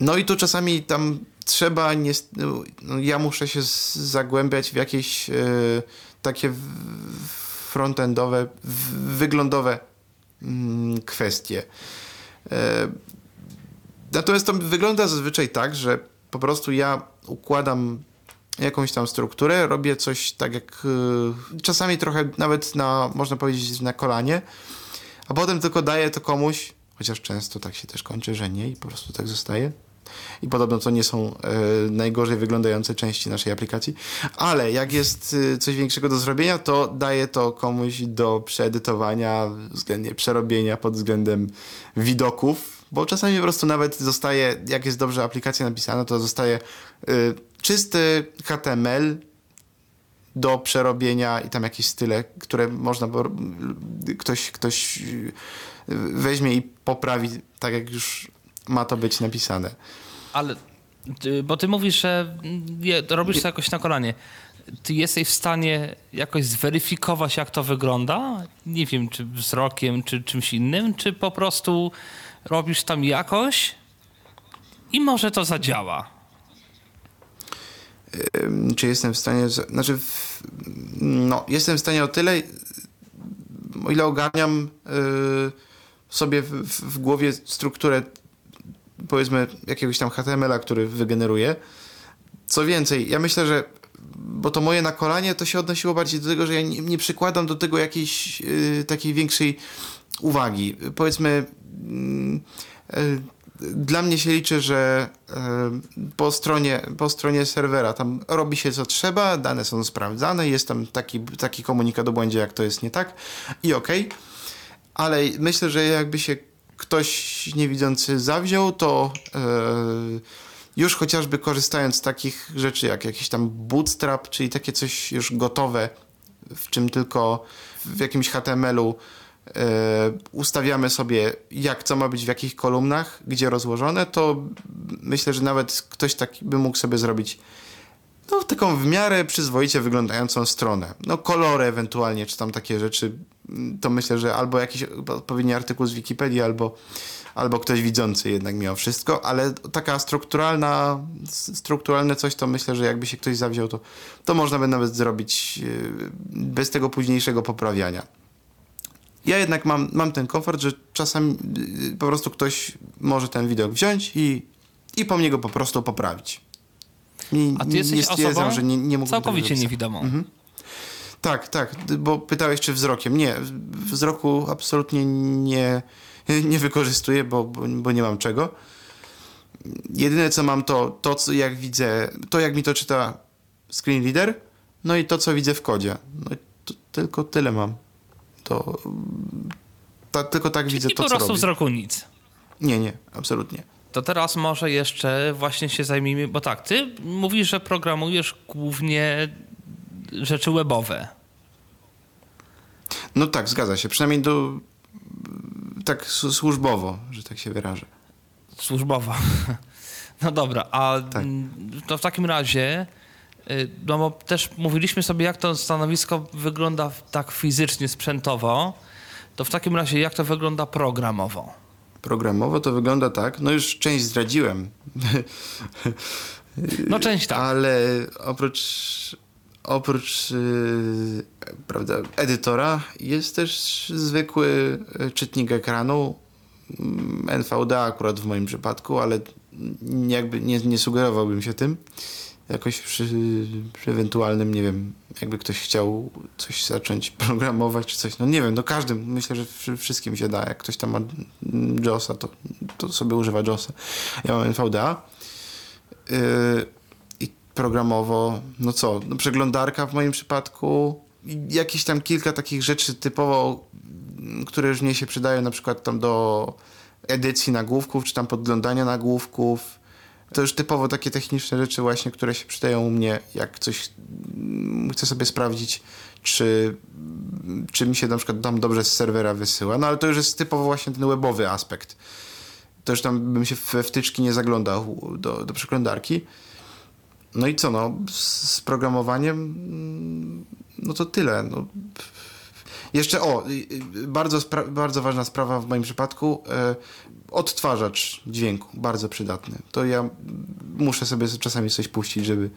No i tu czasami tam trzeba, nie, no, ja muszę się zagłębiać w jakieś y, takie frontendowe, wyglądowe mm, kwestie. E, natomiast to wygląda zazwyczaj tak, że po prostu ja układam jakąś tam strukturę, robię coś tak jak y, czasami trochę nawet na, można powiedzieć, na kolanie, a potem tylko daję to komuś, chociaż często tak się też kończy, że nie i po prostu tak zostaje. I podobno to nie są e, najgorzej wyglądające części naszej aplikacji, ale jak jest e, coś większego do zrobienia, to daję to komuś do przeedytowania, względnie przerobienia pod względem widoków, bo czasami po prostu nawet zostaje, jak jest dobrze aplikacja napisana, to zostaje e, czysty HTML do przerobienia i tam jakieś style, które można, ktoś, ktoś weźmie i poprawi tak, jak już ma to być napisane.
Ale, bo ty mówisz, że robisz to jakoś na kolanie. Ty jesteś w stanie jakoś zweryfikować, jak to wygląda? Nie wiem, czy wzrokiem, czy czymś innym, czy po prostu robisz tam jakoś i może to zadziała?
Czy jestem w stanie. Znaczy, no, jestem w stanie o tyle, o ile ogarniam yy, sobie w, w, głowie strukturę powiedzmy jakiegoś tam HTML-a, który wygeneruje. Co więcej, ja myślę, że bo to moje nakolanie to się odnosiło bardziej do tego, że ja nie, nie przykładam do tego jakiejś y, takiej większej uwagi. Powiedzmy, y, y, dla mnie się liczy, że po stronie, po stronie serwera tam robi się co trzeba, dane są sprawdzane, jest tam taki, taki komunikat o błędzie, jak to jest nie tak i okej. Okay. Ale myślę, że jakby się ktoś niewidzący zawziął, to e, już chociażby korzystając z takich rzeczy jak jakiś tam bootstrap, czyli takie coś już gotowe, w czym tylko w jakimś HTML-u e, ustawiamy sobie, jak co ma być w jakich kolumnach, gdzie rozłożone, to myślę, że nawet ktoś taki by mógł sobie zrobić no, taką w miarę przyzwoicie wyglądającą stronę. No, kolory ewentualnie, czy tam takie rzeczy, to myślę, że albo jakiś odpowiedni artykuł z Wikipedii, albo, albo ktoś widzący jednak mimo wszystko, ale taka strukturalna, strukturalne coś, to myślę, że jakby się ktoś zawziął, to, to można by nawet zrobić yy, bez tego późniejszego poprawiania. Ja jednak mam, mam ten komfort, że czasami y, po prostu ktoś może ten widok wziąć i, i po mnie go po prostu poprawić. I
A ty jesteś
stwierdzam,
osobą
że nie, nie
całkowicie niewidomą.
Mhm. Tak, tak, bo pytałeś czy wzrokiem. Nie, wzroku absolutnie nie, nie wykorzystuję, bo, bo, bo nie mam czego. Jedyne co mam to, to co jak widzę, to jak mi to czyta screen reader, no i to co widzę w kodzie. No i to, tylko tyle mam. To, ta, tylko tak widzę
I
to
po
co
prostu
robię.
wzroku nic.
Nie, nie, absolutnie.
To teraz może jeszcze właśnie się zajmijmy, bo tak, ty mówisz, że programujesz głównie rzeczy webowe.
No tak, zgadza się. Przynajmniej do tak służbowo, że tak się wyrażę.
Służbowo. No dobra, a
Tak.
to w takim razie, y, no bo też mówiliśmy sobie, jak to stanowisko wygląda tak fizycznie, sprzętowo, to w takim razie jak to wygląda programowo?
Programowo to wygląda tak, no już część zdradziłem,
No część tak.
ale oprócz, oprócz yy, prawda, edytora jest też zwykły yy, czytnik ekranu, mm, NVDA akurat w moim przypadku, ale jakby nie, nie sugerowałbym się tym. Jakoś przy, przy ewentualnym, nie wiem, jakby ktoś chciał coś zacząć programować czy coś, no nie wiem, no każdym, myślę, że wszy- wszystkim się da. Jak ktoś tam ma JOSa, to, to sobie używa JOSa. Ja mam NVDA. I programowo, no co, no przeglądarka w moim przypadku, jakieś tam kilka takich rzeczy typowo, mm, które już mnie się przydają, na przykład tam do edycji nagłówków, czy tam podglądania nagłówków. To już typowo takie techniczne rzeczy właśnie, które się przydają u mnie, jak coś mm, chcę sobie sprawdzić, czy, czy mi się na przykład tam dobrze z serwera wysyła. No ale to już jest typowo właśnie ten webowy aspekt. To już tam bym się we wtyczki nie zaglądał do, do przeglądarki. No i co, no, z, programowaniem, mm, no to tyle. No. Jeszcze, o, bardzo, bardzo ważna sprawa w moim przypadku, e, odtwarzacz dźwięku, bardzo przydatny. To ja muszę sobie czasami coś puścić, żeby,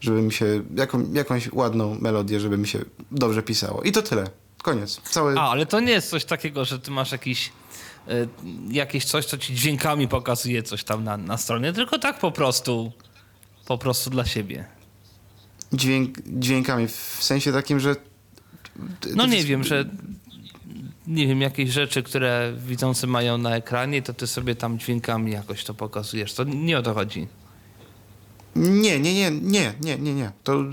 żeby mi się, jaką, jakąś ładną melodię, żeby mi się dobrze pisało. I to tyle. Koniec. Całe...
A, ale to nie jest coś takiego, że ty masz jakiś, y, jakieś coś, co ci dźwiękami pokazuje coś tam na, na stronie, tylko tak po prostu, po prostu dla siebie.
Dźwięk, dźwiękami, w sensie takim, że...
No nie wiem, że nie wiem, jakieś rzeczy, które widzący mają na ekranie, to ty sobie tam dźwiękami jakoś to pokazujesz. To nie o to chodzi.
Nie, nie, nie, nie, nie, nie, nie. To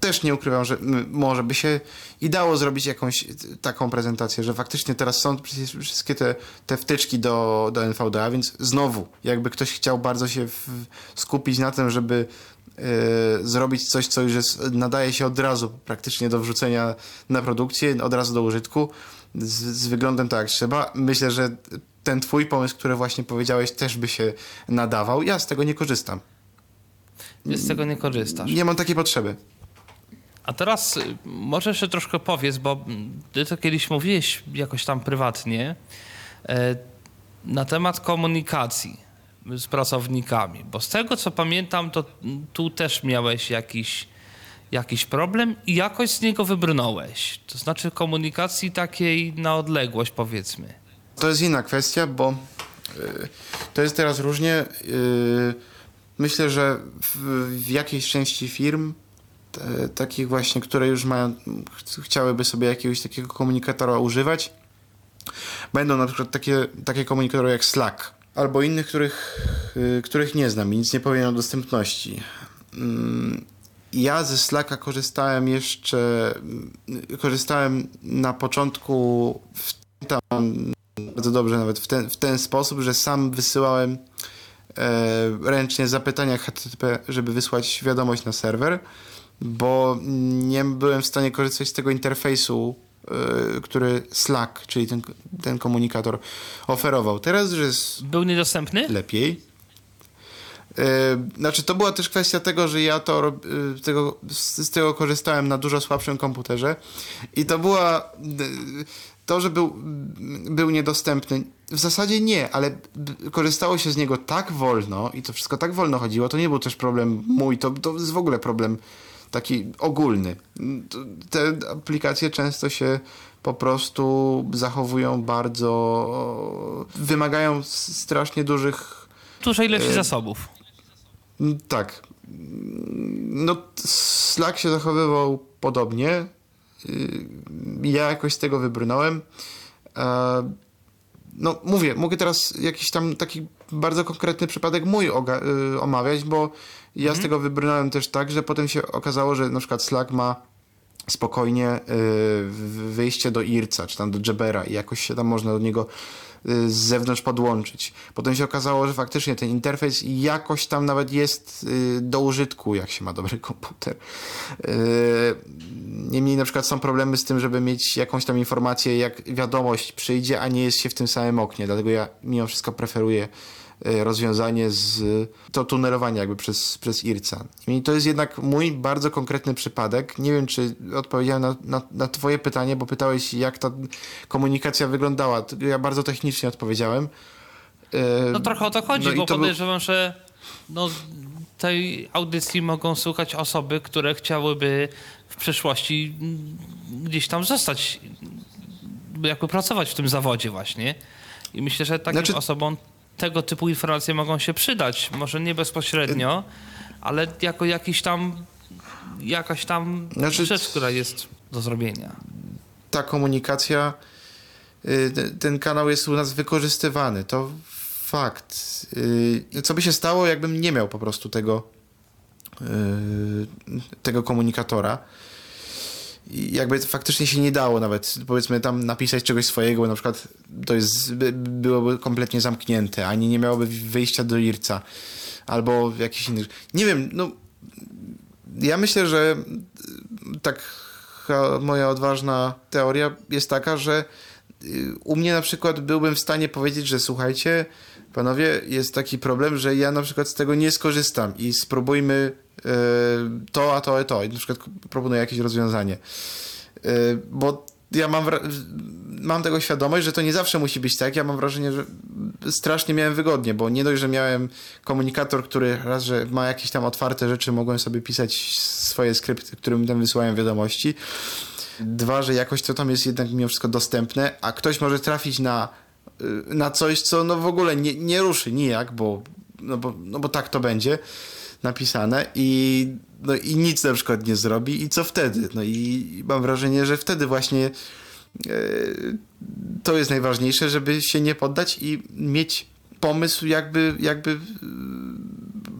też nie ukrywam, że może by się i dało zrobić jakąś y, taką prezentację, że faktycznie teraz są wszystkie te, te wtyczki do, do NVDA, więc znowu, jakby ktoś chciał bardzo się w, skupić na tym, żeby e, zrobić coś, co już jest, nadaje się od razu praktycznie do wrzucenia na produkcję, od razu do użytku, z, z wyglądem tak jak trzeba. Myślę, że ten twój pomysł, który właśnie powiedziałeś, też by się nadawał. Ja z tego nie korzystam.
Ty z tego nie korzystasz.
Nie mam takiej potrzeby.
A teraz y, może jeszcze troszkę powiedz, bo ty to kiedyś mówiłeś jakoś tam prywatnie e, na temat komunikacji z pracownikami, bo z tego co pamiętam, to tu też miałeś jakiś, jakiś problem i jakoś z niego wybrnąłeś. To znaczy komunikacji takiej na odległość powiedzmy.
To jest inna kwestia, bo y, to jest teraz różnie. Y, myślę, że w, w jakiejś części firm, takich właśnie, które już mają, ch- chciałyby sobie jakiegoś takiego komunikatora używać, będą na przykład takie, takie komunikatory jak Slack, albo innych, których, y, których nie znam i nic nie powiem o dostępności. Mm, Ja ze Slacka korzystałem jeszcze, y, korzystałem na początku w tam bardzo dobrze nawet w ten, w ten sposób, że sam wysyłałem e, ręcznie zapytania HTTP, żeby wysłać wiadomość na serwer, bo nie byłem w stanie korzystać z tego interfejsu, e, który Slack, czyli ten, ten komunikator oferował. Teraz już jest
Był niedostępny?
lepiej. E, Znaczy, to była też kwestia tego, że ja to e, tego, z, z tego korzystałem na dużo słabszym komputerze i to była e, to, że był, był niedostępny. W zasadzie nie, ale korzystało się z niego tak wolno i to wszystko tak wolno chodziło. To nie był też problem mój, to, to jest w ogóle problem taki ogólny. Te aplikacje często się po prostu zachowują bardzo. wymagają strasznie dużych.
Dużej ilości
E,
zasobów.
Tak. No, Slack się zachowywał podobnie. Y, Ja jakoś z tego wybrnąłem. E, No, mówię, mogę teraz jakiś tam taki bardzo konkretny przypadek mój y, omawiać, bo ja z tego wybrnąłem też tak, że potem się okazało, że na przykład Slack ma spokojnie y, wyjście do IRCA, czy tam do Jabera i jakoś się tam można do niego y, z zewnątrz podłączyć. Potem się okazało, że faktycznie ten interfejs jakoś tam nawet jest y, do użytku, jak się ma dobry komputer. Y, Niemniej na przykład są problemy z tym, żeby mieć jakąś tam informację, jak wiadomość przyjdzie, a nie jest się w tym samym oknie. Dlatego ja mimo wszystko preferuję rozwiązanie z to tunelowanie jakby przez, przez IRCA. I to jest jednak mój bardzo konkretny przypadek. Nie wiem, czy odpowiedziałem na, na, na twoje pytanie, bo pytałeś, jak ta komunikacja wyglądała. Ja bardzo technicznie odpowiedziałem. Y,
No trochę o to chodzi,
no
bo
to był-
podejrzewam, że no, tej audycji mogą słuchać osoby, które chciałyby w przyszłości gdzieś tam zostać, jakby pracować w tym zawodzie właśnie. I myślę, że takim
Znaczy-
osobom tego typu informacje mogą się przydać. Może nie bezpośrednio, ale jako jakiś tam jakaś tam
Znaczy-
rzecz, która jest do zrobienia.
ta komunikacja, y, te- ten kanał jest u nas wykorzystywany. To fakt. Y, Co by się stało, jakbym nie miał po prostu tego, y, tego komunikatora? Jakby faktycznie się nie dało nawet, powiedzmy, tam napisać czegoś swojego, bo na przykład to jest, by- byłoby kompletnie zamknięte, ani nie miałoby wyjścia do IRCA, albo jakiś inny. Nie wiem, no ja myślę, że tak moja odważna teoria jest taka, że y, u mnie na przykład byłbym w stanie powiedzieć, że słuchajcie, panowie, jest taki problem, że ja na przykład z tego nie skorzystam i spróbujmy y, to, a to, a to. I na przykład proponuję jakieś rozwiązanie. Y, Bo ja mam, mam tego świadomość, że to nie zawsze musi być tak. Ja mam wrażenie, że strasznie miałem wygodnie, bo nie dość, że miałem komunikator, który raz, że ma jakieś tam otwarte rzeczy, mogłem sobie pisać swoje skrypty, którym tam wysyłałem wiadomości. Dwa, że jakoś to tam jest jednak mimo wszystko dostępne, a ktoś może trafić na, na coś, co no w ogóle nie, nie ruszy nijak, bo, no, bo, no bo tak to będzie napisane i, no i nic na przykład nie zrobi i co wtedy? No i mam wrażenie, że wtedy właśnie e, to jest najważniejsze, żeby się nie poddać i mieć pomysł, jakby, jakby e,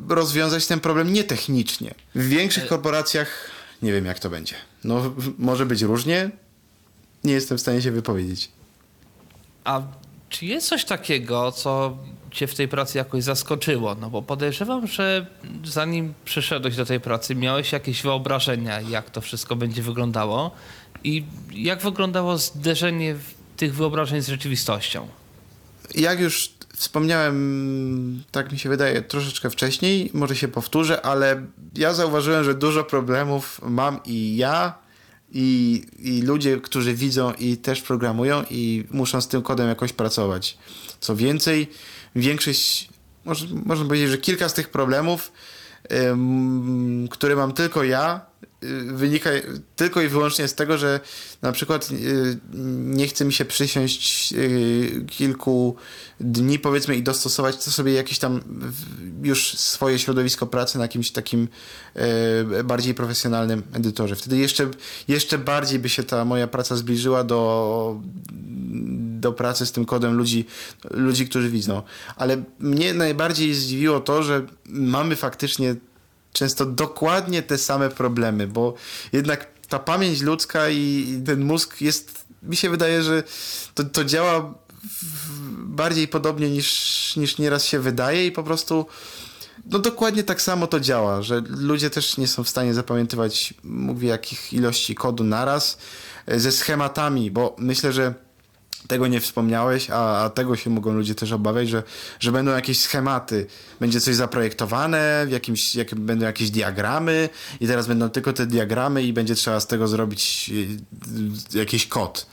rozwiązać ten problem nietechnicznie. W większych korporacjach nie wiem, jak to będzie. No, może być różnie. Nie jestem w stanie się wypowiedzieć.
A czy jest coś takiego, co cię w tej pracy jakoś zaskoczyło? No bo podejrzewam, że zanim przyszedłeś do tej pracy, miałeś jakieś wyobrażenia, jak to wszystko będzie wyglądało i jak wyglądało zderzenie tych wyobrażeń z rzeczywistością?
Jak już wspomniałem, tak mi się wydaje, troszeczkę wcześniej, może się powtórzę, ale ja zauważyłem, że dużo problemów mam i ja, i, i ludzie, którzy widzą i też programują i muszą z tym kodem jakoś pracować. Co więcej, większość, może, można powiedzieć, że kilka z tych problemów, ym, które mam tylko ja, wynika tylko i wyłącznie z tego, że na przykład y, nie chce mi się przysiąść y, kilku dni powiedzmy i dostosować to sobie jakieś tam już swoje środowisko pracy na jakimś takim y, bardziej profesjonalnym edytorze. Wtedy jeszcze, jeszcze bardziej by się ta moja praca zbliżyła do do pracy z tym kodem ludzi, ludzi, którzy widzą. Ale mnie najbardziej zdziwiło to, że mamy faktycznie często dokładnie te same problemy, bo jednak ta pamięć ludzka i ten mózg jest, mi się wydaje, że to, to działa bardziej podobnie niż, niż nieraz się wydaje i po prostu no dokładnie tak samo to działa, że ludzie też nie są w stanie zapamiętywać mówię jakich ilości kodu naraz e, ze schematami, bo myślę, że tego nie wspomniałeś, a, a tego się mogą ludzie też obawiać, że, że będą jakieś schematy, będzie coś zaprojektowane, w jakimś, jak, będą jakieś diagramy i teraz będą tylko te diagramy i będzie trzeba z tego zrobić y, jakiś kod.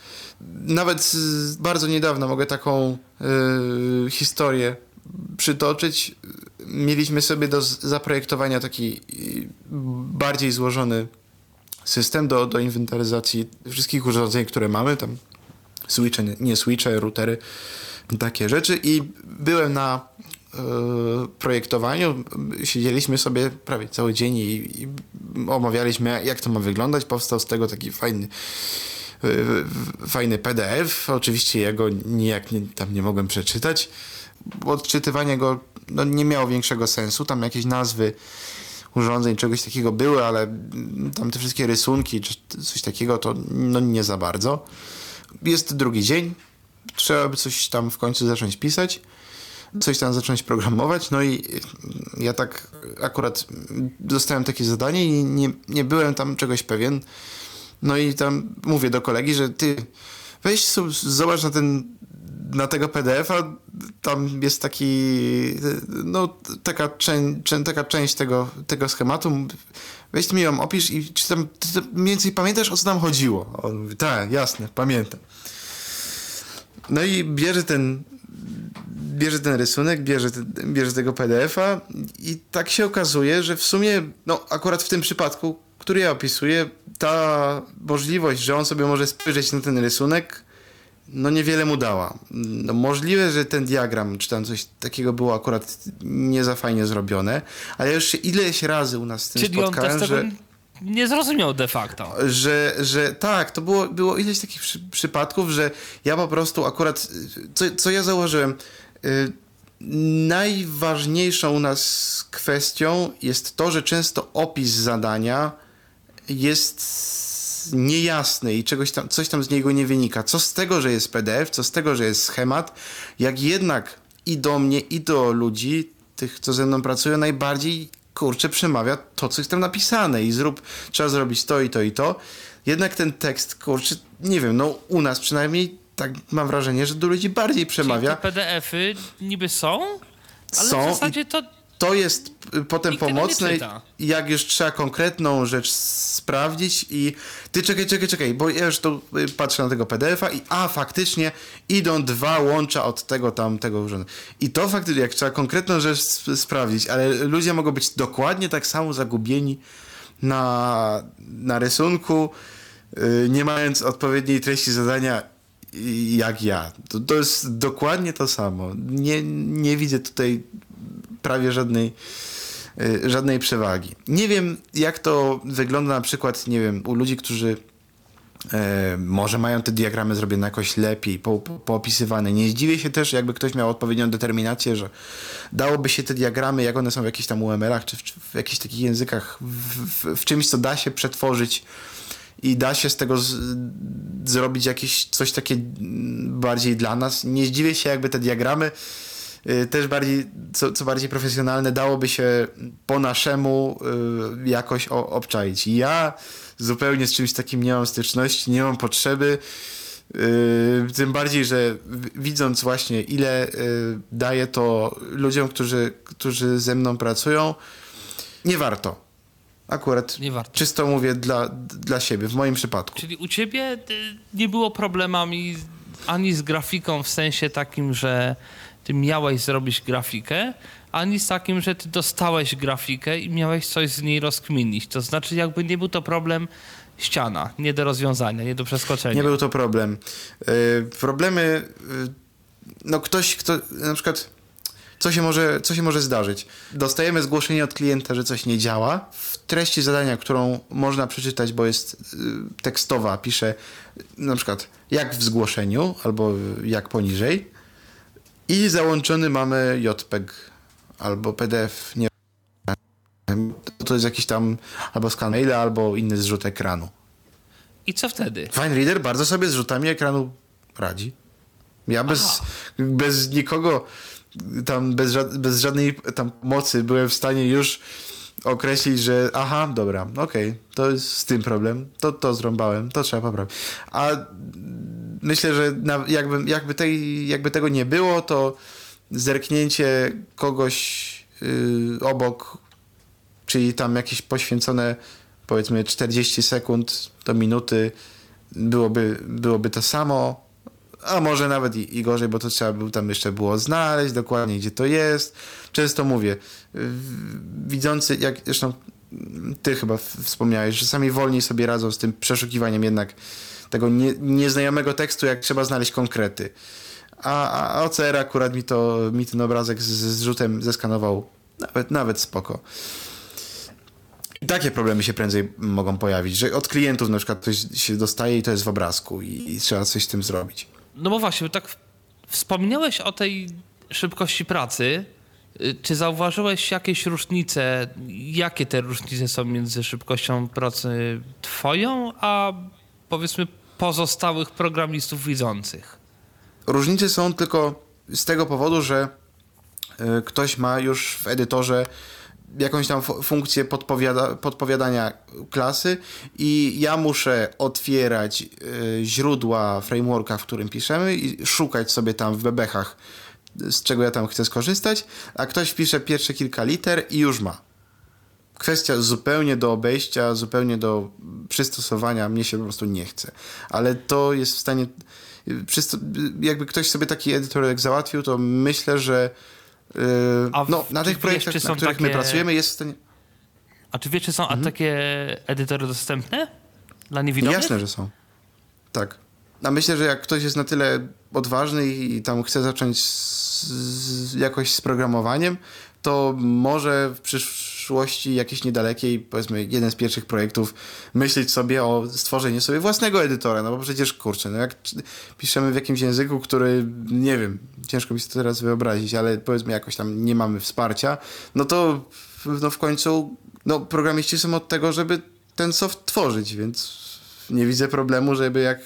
Nawet bardzo niedawno mogę taką y, historię przytoczyć. Mieliśmy sobie do zaprojektowania taki y, bardziej złożony system do, do inwentaryzacji wszystkich urządzeń, które mamy, tam switche, nie, nie switche, routery, takie rzeczy. I byłem na e, projektowaniu, siedzieliśmy sobie prawie cały dzień i, i omawialiśmy jak to ma wyglądać, powstał z tego taki fajny e, fajny PDF, oczywiście ja go nijak nie, tam nie mogłem przeczytać, odczytywanie go no, nie miało większego sensu, tam jakieś nazwy urządzeń, czegoś takiego były, ale tam te wszystkie rysunki czy coś takiego to no, nie za bardzo. Jest drugi dzień, trzeba by coś tam w końcu zacząć pisać, coś tam zacząć programować, no i ja tak akurat dostałem takie zadanie i nie, nie byłem tam czegoś pewien. No i tam mówię do kolegi, że ty weź zobacz na ten na tego PDF-a tam jest taki, no taka, czę, taka część tego, tego schematu. Weź mi ją opisz i czy tam ty mniej więcej pamiętasz o co tam chodziło? On mówi, tak, jasne, pamiętam. No i bierze ten bierze ten rysunek, bierze, bierze tego PDF-a i tak się okazuje, że w sumie, no akurat w tym przypadku, który ja opisuję, ta możliwość, że on sobie może spojrzeć na ten rysunek, no niewiele mu dała. No, możliwe, że ten diagram, czy tam coś takiego było akurat nie za fajnie zrobione, ale już się ileś razy u nas z tym
Czyli
spotkałem,
on
że...
nie zrozumiał de facto.
Że, że tak, to było, było ileś takich przy, przypadków, że ja po prostu akurat, co, co ja zauważyłem, yy, najważniejszą u nas kwestią jest to, że często opis zadania jest niejasny i czegoś tam, coś tam z niego nie wynika. Co z tego, że jest PDF, co z tego, że jest schemat, jak jednak i do mnie, i do ludzi, tych, co ze mną pracują, najbardziej kurczę przemawia to, co jest tam napisane i zrób, trzeba zrobić to i to i to. Jednak ten tekst, kurczę, nie wiem, no u nas przynajmniej tak mam wrażenie, że do ludzi bardziej przemawia.
Czyli te PDF-y niby są, ale
są
w zasadzie to
to jest potem
Nikt
pomocne,
czyta.
jak już trzeba konkretną rzecz sprawdzić i ty czekaj, czekaj, czekaj, bo ja już tu y, patrzę na tego PDF-a i a, faktycznie idą dwa łącza od tego tam, tego. I to faktycznie, jak trzeba konkretną rzecz sprawdzić, ale ludzie mogą być dokładnie tak samo zagubieni na, na rysunku, yy, nie mając odpowiedniej treści zadania jak ja. To, to jest dokładnie to samo. Nie, nie widzę tutaj prawie żadnej, y, żadnej przewagi. Nie wiem, jak to wygląda na przykład, nie wiem, u ludzi, którzy e, może mają te diagramy zrobione jakoś lepiej, po, po, poopisywane. Nie zdziwię się też, jakby ktoś miał odpowiednią determinację, że dałoby się te diagramy, jak one są w jakichś tam UML-ach, czy w, w jakichś takich językach, w, w, w, czymś, co da się przetworzyć i da się z tego z, zrobić jakieś coś takie bardziej dla nas. Nie zdziwię się, jakby te diagramy też bardziej, co, co bardziej profesjonalne, dałoby się po naszemu y, jakoś obczaić. Ja zupełnie z czymś takim nie mam styczności, nie mam potrzeby. Yy, tym bardziej, że widząc właśnie ile yy, daje to ludziom, którzy, którzy ze mną pracują, nie warto. Akurat
nie warto.
czysto mówię dla, dla siebie, w moim przypadku.
Czyli u ciebie nie było problemami ani z grafiką w sensie takim, że ty miałeś zrobić grafikę, ani z takim, że ty dostałeś grafikę i miałeś coś z niej rozkminić. To znaczy, jakby nie był to problem ściana, nie do rozwiązania, nie do przeskoczenia.
Nie był to problem. Yy, problemy, yy, no ktoś, kto na przykład, co się, może, co się może zdarzyć? Dostajemy zgłoszenie od klienta, że coś nie działa. W treści zadania, którą można przeczytać, bo jest yy, tekstowa, pisze na przykład jak w zgłoszeniu albo jak poniżej i załączony mamy JPEG albo PDF. Nie to jest jakiś tam albo skan maila, albo inny zrzut ekranu.
I co wtedy?
FineReader bardzo sobie z rzutami ekranu radzi. Ja bez, bez nikogo tam, bez, ża bez żadnej tam mocy byłem w stanie już określić, że aha, dobra, okej, okay, to jest z tym problem, to, to zrąbałem, to trzeba poprawić. A myślę, że jakby, jakby, tej, jakby tego nie było, to zerknięcie kogoś yy, obok, czyli tam jakieś poświęcone powiedzmy 40 sekund do minuty byłoby, byłoby to samo, a może nawet i, i, gorzej, bo to trzeba by tam jeszcze było znaleźć dokładnie, gdzie to jest. Często mówię, widzący, jak zresztą ty chyba wspomniałeś, że sami wolniej sobie radzą z tym przeszukiwaniem jednak tego nie, nieznajomego tekstu, jak trzeba znaleźć konkrety. A, a OCR akurat mi, to, mi ten obrazek z, z zrzutem zeskanował nawet, nawet spoko. I takie problemy się prędzej mogą pojawić, że od klientów na przykład coś się dostaje i to jest w obrazku i, i trzeba coś z tym zrobić.
No bo właśnie, tak wspomniałeś o tej szybkości pracy. Y, czy zauważyłeś jakieś różnice? Jakie te różnice są między szybkością pracy twoją, a powiedzmy pozostałych programistów widzących?
Różnice są tylko z tego powodu, że y, ktoś ma już w edytorze jakąś tam funkcję podpowiada, podpowiadania klasy i ja muszę otwierać y, źródła frameworka, w którym piszemy i szukać sobie tam w bebechach, z czego ja tam chcę skorzystać, a ktoś wpisze pierwsze kilka liter i już ma. Kwestia zupełnie do obejścia, zupełnie do przystosowania, mnie się po prostu nie chce. Ale to jest w stanie, jakby ktoś sobie taki edytorek załatwił, to myślę, że Yy, no, na tych projektach, wiesz, na których takie... my pracujemy, jest w stanie...
A czy wiesz, czy są mhm. takie edytory dostępne dla niewidomych?
Jasne, że są. Tak. A myślę, że jak ktoś jest na tyle odważny i tam chce zacząć z, z, jakoś z programowaniem, to może w przyszłości jakiejś niedalekiej, powiedzmy jeden z pierwszych projektów, myśleć sobie o stworzeniu sobie własnego edytora, no bo przecież kurczę, no jak piszemy w jakimś języku, który, nie wiem, ciężko mi to teraz wyobrazić, ale powiedzmy jakoś tam nie mamy wsparcia, no to no w końcu, no programiści są od tego, żeby ten soft tworzyć, więc nie widzę problemu, żeby jak,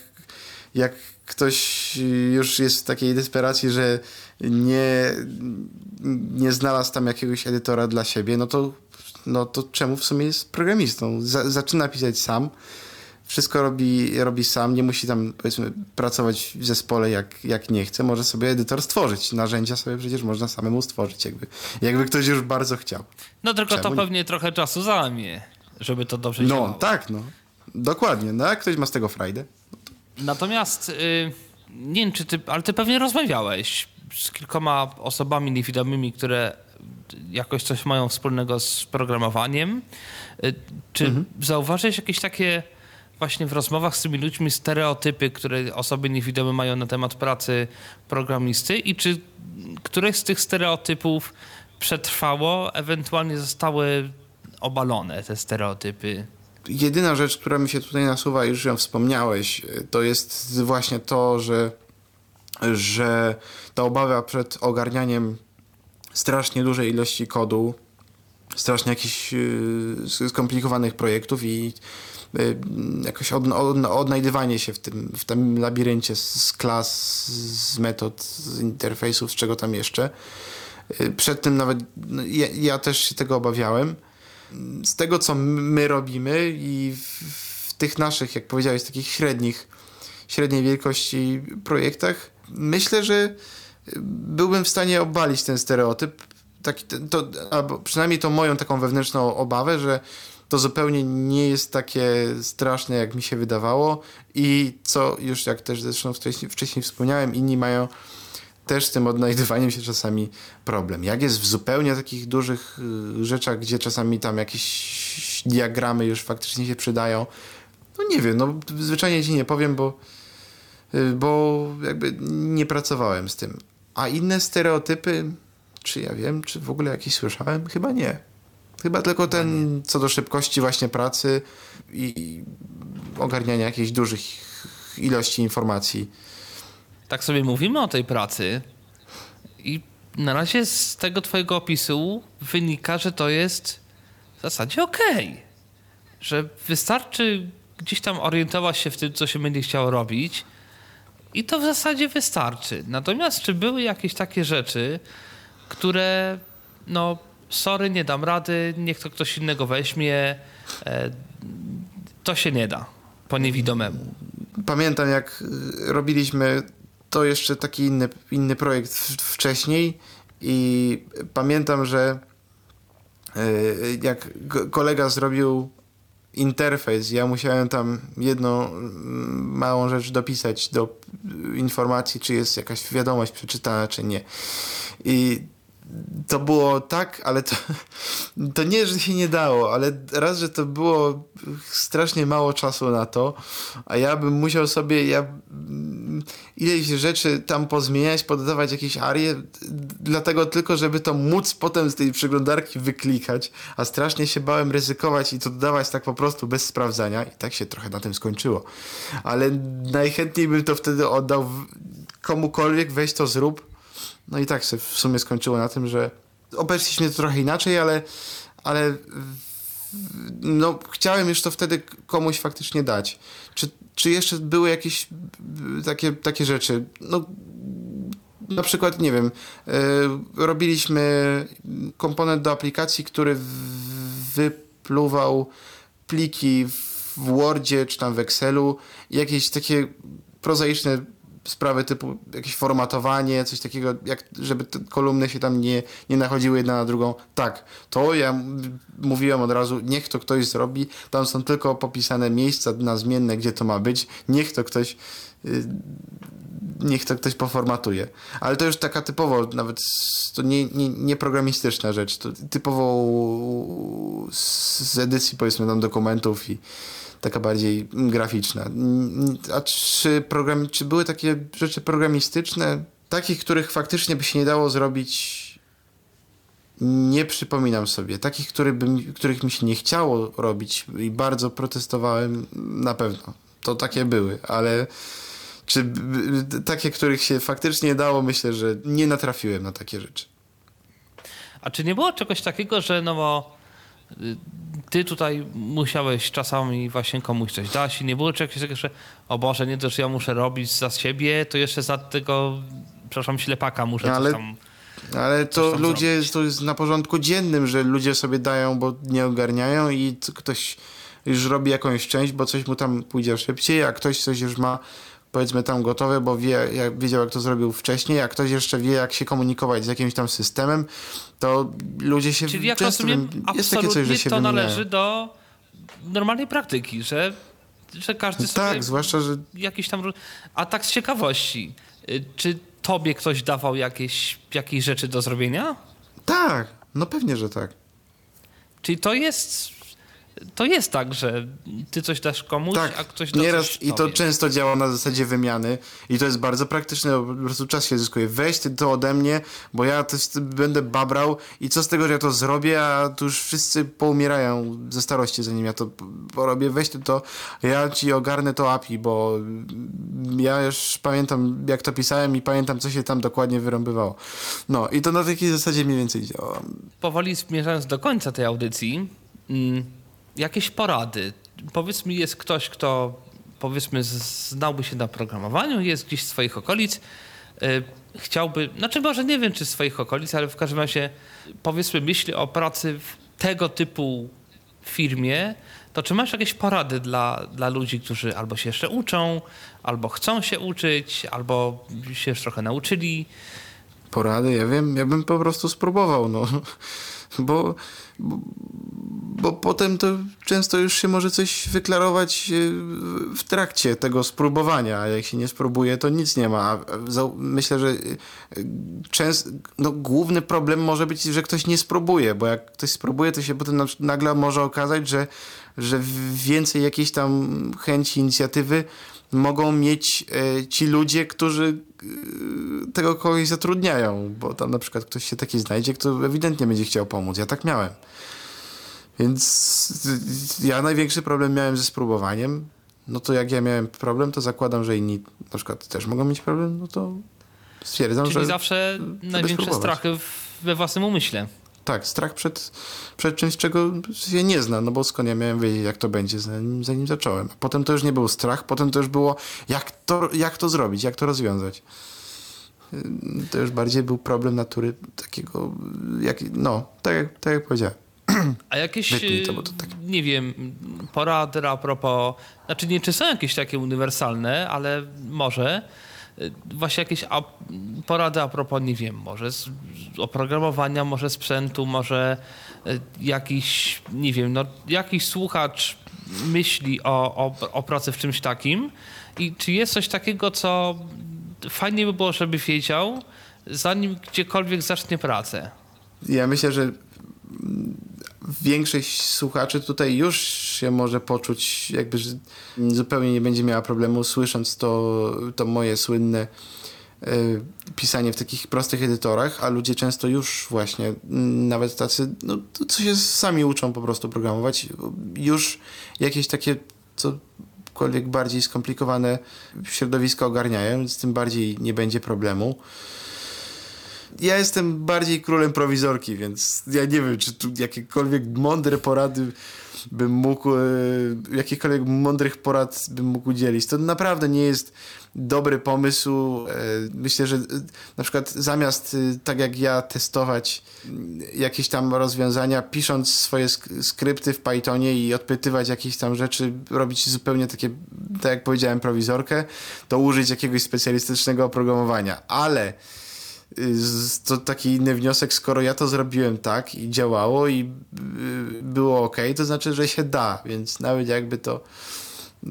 jak ktoś już jest w takiej desperacji, że nie, nie znalazł tam jakiegoś edytora dla siebie, no to, no to czemu w sumie jest programistą? Zaczyna pisać sam, wszystko robi, robi sam, nie musi tam powiedzmy pracować w zespole jak, jak nie chce, może sobie edytor stworzyć. Narzędzia sobie przecież można samemu stworzyć, jakby, jakby ktoś już bardzo chciał.
No tylko Czemu to pewnie nie? trochę czasu zajmie, żeby to dobrze
no,
działało.
No tak, no. Dokładnie. No jak ktoś ma z tego frajdę. To...
Natomiast yy, nie wiem, czy ty, ale ty pewnie rozmawiałeś z kilkoma osobami niewidomymi, które jakoś coś mają wspólnego z programowaniem. Y, czy mhm. zauważyłeś jakieś takie właśnie w rozmowach z tymi ludźmi stereotypy, które osoby niewidome mają na temat pracy programisty i czy któreś z tych stereotypów przetrwało, ewentualnie zostały obalone te stereotypy?
Jedyna rzecz, która mi się tutaj nasuwa, już ją wspomniałeś, to jest właśnie to, że, że ta obawa przed ogarnianiem strasznie dużej ilości kodu, strasznie jakichś yy, skomplikowanych projektów i yy, jakoś od, od, odnajdywanie się w tym, w tym labiryncie z, z klas, z metod, z interfejsów, z czego tam jeszcze. Yy, przed tym nawet no, ja, ja, też się tego obawiałem. Z tego, co my robimy i w, w tych naszych, jak powiedziałeś, takich średnich, średniej wielkości projektach, myślę, że byłbym w stanie obalić ten stereotyp, taki, to, albo przynajmniej tą moją taką wewnętrzną obawę, że to zupełnie nie jest takie straszne, jak mi się wydawało i co już jak też zresztą wcześniej, wcześniej wspomniałem, inni mają też z tym odnajdywaniem się czasami problem. Jak jest w zupełnie takich dużych y, rzeczach, gdzie czasami tam jakieś diagramy już faktycznie się przydają, no nie wiem, no zwyczajnie ci nie powiem, bo, y, bo jakby nie pracowałem z tym. A inne stereotypy, czy ja wiem, czy w ogóle jakieś słyszałem? Chyba nie. Chyba tylko ten co do szybkości właśnie pracy i ogarniania jakichś dużych ilości informacji.
Tak sobie mówimy o tej pracy i na razie z tego twojego opisu wynika, że to jest w zasadzie okej. Okay. Że wystarczy gdzieś tam orientować się w tym, co się będzie chciało robić i to w zasadzie wystarczy. Natomiast czy były jakieś takie rzeczy, które no sorry, nie dam rady, niech to ktoś innego weźmie, e, to się nie da po niewidomemu.
Pamiętam jak robiliśmy to jeszcze taki inny, inny projekt wcześniej i pamiętam, że e, jak kolega zrobił interfejs. Ja musiałem tam jedną mm, małą rzecz dopisać do informacji, czy jest jakaś wiadomość przeczytana, czy nie. I to było tak, ale to, to nie, że się nie dało, ale raz, że to było strasznie mało czasu na to, a ja bym musiał sobie ja, ileś rzeczy tam pozmieniać, pododawać jakieś arie, dlatego tylko, żeby to móc potem z tej przeglądarki wyklikać, a strasznie się bałem ryzykować i to dodawać tak po prostu bez sprawdzania i tak się trochę na tym skończyło. Ale najchętniej bym to wtedy oddał komukolwiek, weź to zrób, no i tak się w sumie skończyło na tym, że obeszliśmy to trochę inaczej, ale, ale no, chciałem już to wtedy komuś faktycznie dać. Czy, czy jeszcze były jakieś takie, takie rzeczy? No, na przykład, nie wiem, yy, robiliśmy komponent do aplikacji, który wypluwał pliki w Wordzie czy tam w Excelu, jakieś takie prozaiczne sprawy typu jakieś formatowanie, coś takiego, jak, żeby te kolumny się tam nie, nie nachodziły jedna na drugą. Tak, to ja mówiłem od razu, niech to ktoś zrobi, tam są tylko popisane miejsca na zmienne, gdzie to ma być, niech to ktoś yy, niech to ktoś poformatuje. Ale to już taka typowo, nawet to nie, nie, nie programistyczna rzecz, to typowo z edycji powiedzmy tam dokumentów i taka bardziej graficzna. A czy, program, czy były takie rzeczy programistyczne, takich, których faktycznie by się nie dało zrobić nie przypominam sobie. Takich, który by, których mi się nie chciało robić i bardzo protestowałem, na pewno. To takie były, ale czy takie, których się faktycznie dało, myślę, że nie natrafiłem na takie rzeczy.
A czy nie było czegoś takiego, że no bo ty tutaj musiałeś czasami właśnie komuś coś dać i nie było czegoś takiego, że o Boże, nie to, że ja muszę robić za siebie, to jeszcze za tego, przepraszam, ślepaka muszę ale, coś tam...
Ale to ludzie, zrobić. to jest na porządku dziennym, że ludzie sobie dają, bo nie ogarniają i ktoś już robi jakąś część, bo coś mu tam pójdzie szybciej, a ktoś coś już ma powiedzmy tam gotowe, bo wie, jak, wiedział jak to zrobił wcześniej, jak ktoś jeszcze wie jak się komunikować z jakimś tam systemem, to ludzie się
Czyli jak często rozumiem, jest takie coś, że się to wymieniają. należy do normalnej praktyki, że, że każdy sobie...
Tak, zwłaszcza, że...
Jakiś tam... A tak z ciekawości, y, czy tobie ktoś dawał jakieś, jakieś rzeczy do zrobienia?
Tak, no pewnie, że tak.
Czyli to jest to jest tak, że ty coś dasz komuś, tak, a ktoś da nieraz coś
I to często działa na zasadzie wymiany i to jest bardzo praktyczne, po prostu czas się zyskuje. Weź ty to ode mnie, bo ja też będę babrał i co z tego, że ja to zrobię, a tu już wszyscy poumierają ze starości, zanim ja to porobię. Weź ty to, ja ci ogarnę to API, bo ja już pamiętam, jak to pisałem i pamiętam, co się tam dokładnie wyrąbywało. No i to na takiej zasadzie mniej więcej działa.
Powoli zmierzając do końca tej audycji, mm jakieś porady. Powiedzmy, jest ktoś, kto powiedzmy znałby się na programowaniu, jest gdzieś z swoich okolic, yy, chciałby, znaczy może nie wiem czy z swoich okolic, ale w każdym razie powiedzmy myśli o pracy w tego typu firmie, to czy masz jakieś porady dla, dla ludzi, którzy albo się jeszcze uczą, albo chcą się uczyć, albo się już trochę nauczyli?
Porady? Ja wiem, ja bym po prostu spróbował, no. Bo, bo potem to często już się może coś wyklarować e, w trakcie tego spróbowania, a jak się nie spróbuje, to nic nie ma. Myślę, że e, często, no, główny problem może być, że ktoś nie spróbuje, bo jak ktoś spróbuje, to się potem nagle może okazać, że, że więcej jakiejś tam chęci, inicjatywy mogą mieć e, ci ludzie, którzy tego kogoś zatrudniają, bo tam na przykład ktoś się taki znajdzie, kto ewidentnie będzie chciał pomóc. Ja tak miałem. Więc ja największy problem miałem ze spróbowaniem. No to jak ja miałem problem, to zakładam, że inni na przykład też mogą mieć problem, no to stwierdzam,
Czyli
że...
Czyli zawsze największe strachy we własnym umyśle.
Tak, strach przed, przed czymś, czego się nie zna, no bo skąd ja miałem wiedzieć, jak to będzie, zanim, zanim zacząłem. Potem to już nie był strach, potem to już było, jak to, jak to zrobić, jak to rozwiązać. To już bardziej był problem natury takiego, jak, no, tak, tak jak powiedziałem.
A jakieś, to, to tak. nie wiem, porady a propos, znaczy nie czy są jakieś takie uniwersalne, ale może właśnie jakieś porady a propos, nie wiem, może z oprogramowania, może sprzętu, może e, jakiś, nie wiem, no, jakiś słuchacz myśli o, o, o pracy w czymś takim i czy jest coś takiego, co fajnie by było, żeby wiedział, zanim gdziekolwiek zacznie pracę?
ja myślę, że większość słuchaczy tutaj już się może poczuć, jakby zupełnie nie będzie miała problemu słysząc to, to moje słynne y, pisanie w takich prostych edytorach, a ludzie często już właśnie, mm, nawet tacy, no co się sami uczą po prostu programować, już jakieś takie cokolwiek bardziej skomplikowane środowisko ogarniają, więc tym bardziej nie będzie problemu ja jestem bardziej królem prowizorki, więc ja nie wiem, czy tu jakiekolwiek mądre porady bym mógł, e, jakichkolwiek mądrych porad bym mógł udzielić. To naprawdę nie jest dobry pomysł. E, myślę, że e, na przykład zamiast tak jak ja testować jakieś tam rozwiązania, pisząc swoje skrypty w Pythonie i odpytywać jakieś tam rzeczy, robić zupełnie takie, tak jak powiedziałem, prowizorkę, to użyć jakiegoś specjalistycznego oprogramowania. Ale to taki inny wniosek, skoro ja to zrobiłem tak i działało i y, było ok, to znaczy, że się da, więc nawet jakby to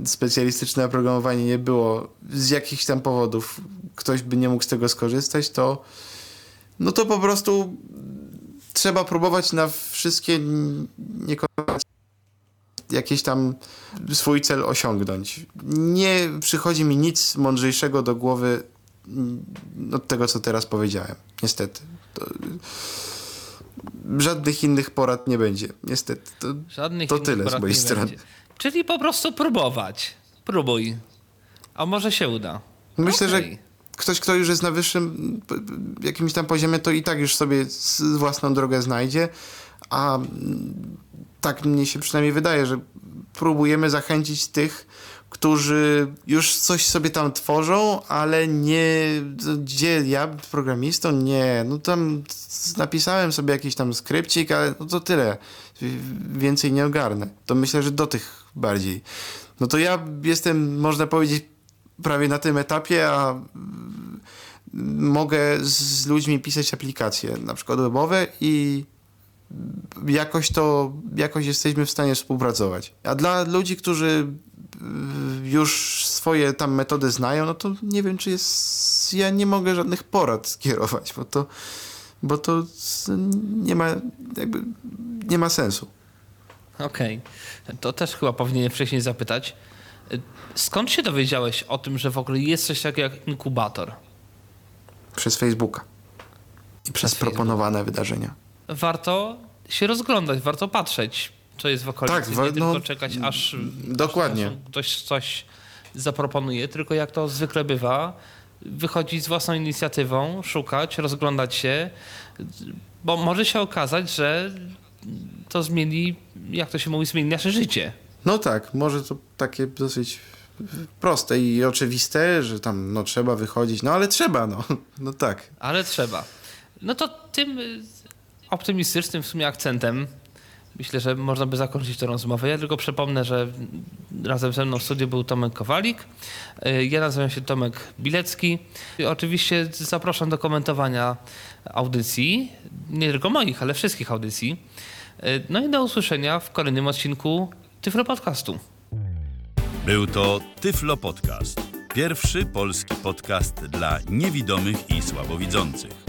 specjalistyczne oprogramowanie nie było z jakichś tam powodów, ktoś by nie mógł z tego skorzystać, to no to po prostu trzeba próbować na wszystkie niekoniecznie jakiś tam swój cel osiągnąć. Nie przychodzi mi nic mądrzejszego do głowy od tego, co teraz powiedziałem. Niestety. To, żadnych innych porad nie będzie. Niestety. To,
żadnych
to tyle z mojej strony. Będzie.
Czyli po prostu próbować. Próbuj. A może się uda.
Myślę, okay. że ktoś, kto już jest na wyższym jakimś tam poziomie, to i tak już sobie własną drogę znajdzie. A tak mnie się przynajmniej wydaje, że próbujemy zachęcić tych, którzy już coś sobie tam tworzą, ale nie, gdzie ja programistą? Nie, no tam napisałem sobie jakiś tam skrypcik, ale no to tyle. Więcej nie ogarnę. To myślę, że do tych bardziej. No to ja jestem, można powiedzieć, prawie na tym etapie, a mogę z ludźmi pisać aplikacje, na przykład webowe i jakoś to, jakoś jesteśmy w stanie współpracować. A dla ludzi, którzy już swoje tam metody znają, no to nie wiem, czy jest. Ja nie mogę żadnych porad skierować, bo to, bo to nie ma jakby nie ma sensu.
Okej. Okay. To też chyba powinienem wcześniej zapytać. Skąd się dowiedziałeś o tym, że w ogóle jest coś takiego jak inkubator?
Przez Facebooka. I przez, przez proponowane Facebook. wydarzenia.
Warto się rozglądać, warto patrzeć co jest w okolicy. Tak, nie no, tylko czekać, aż
dokładnie.
ktoś coś zaproponuje, tylko jak to zwykle bywa, wychodzić z własną inicjatywą, szukać, rozglądać się, bo może się okazać, że to zmieni, jak to się mówi, zmieni nasze życie.
No tak, może to takie dosyć proste i oczywiste, że tam no trzeba wychodzić, no ale trzeba, no, no tak.
Ale trzeba. No to tym optymistycznym w sumie akcentem myślę, że można by zakończyć tę rozmowę. Ja tylko przypomnę, że razem ze mną w studiu był Tomek Kowalik. Ja nazywam się Tomek Bilecki. I oczywiście zapraszam do komentowania audycji, nie tylko moich, ale wszystkich audycji. No i do usłyszenia w kolejnym odcinku Tyflo Podcastu.
Był to Tyflo Podcast. Pierwszy polski podcast dla niewidomych i słabowidzących.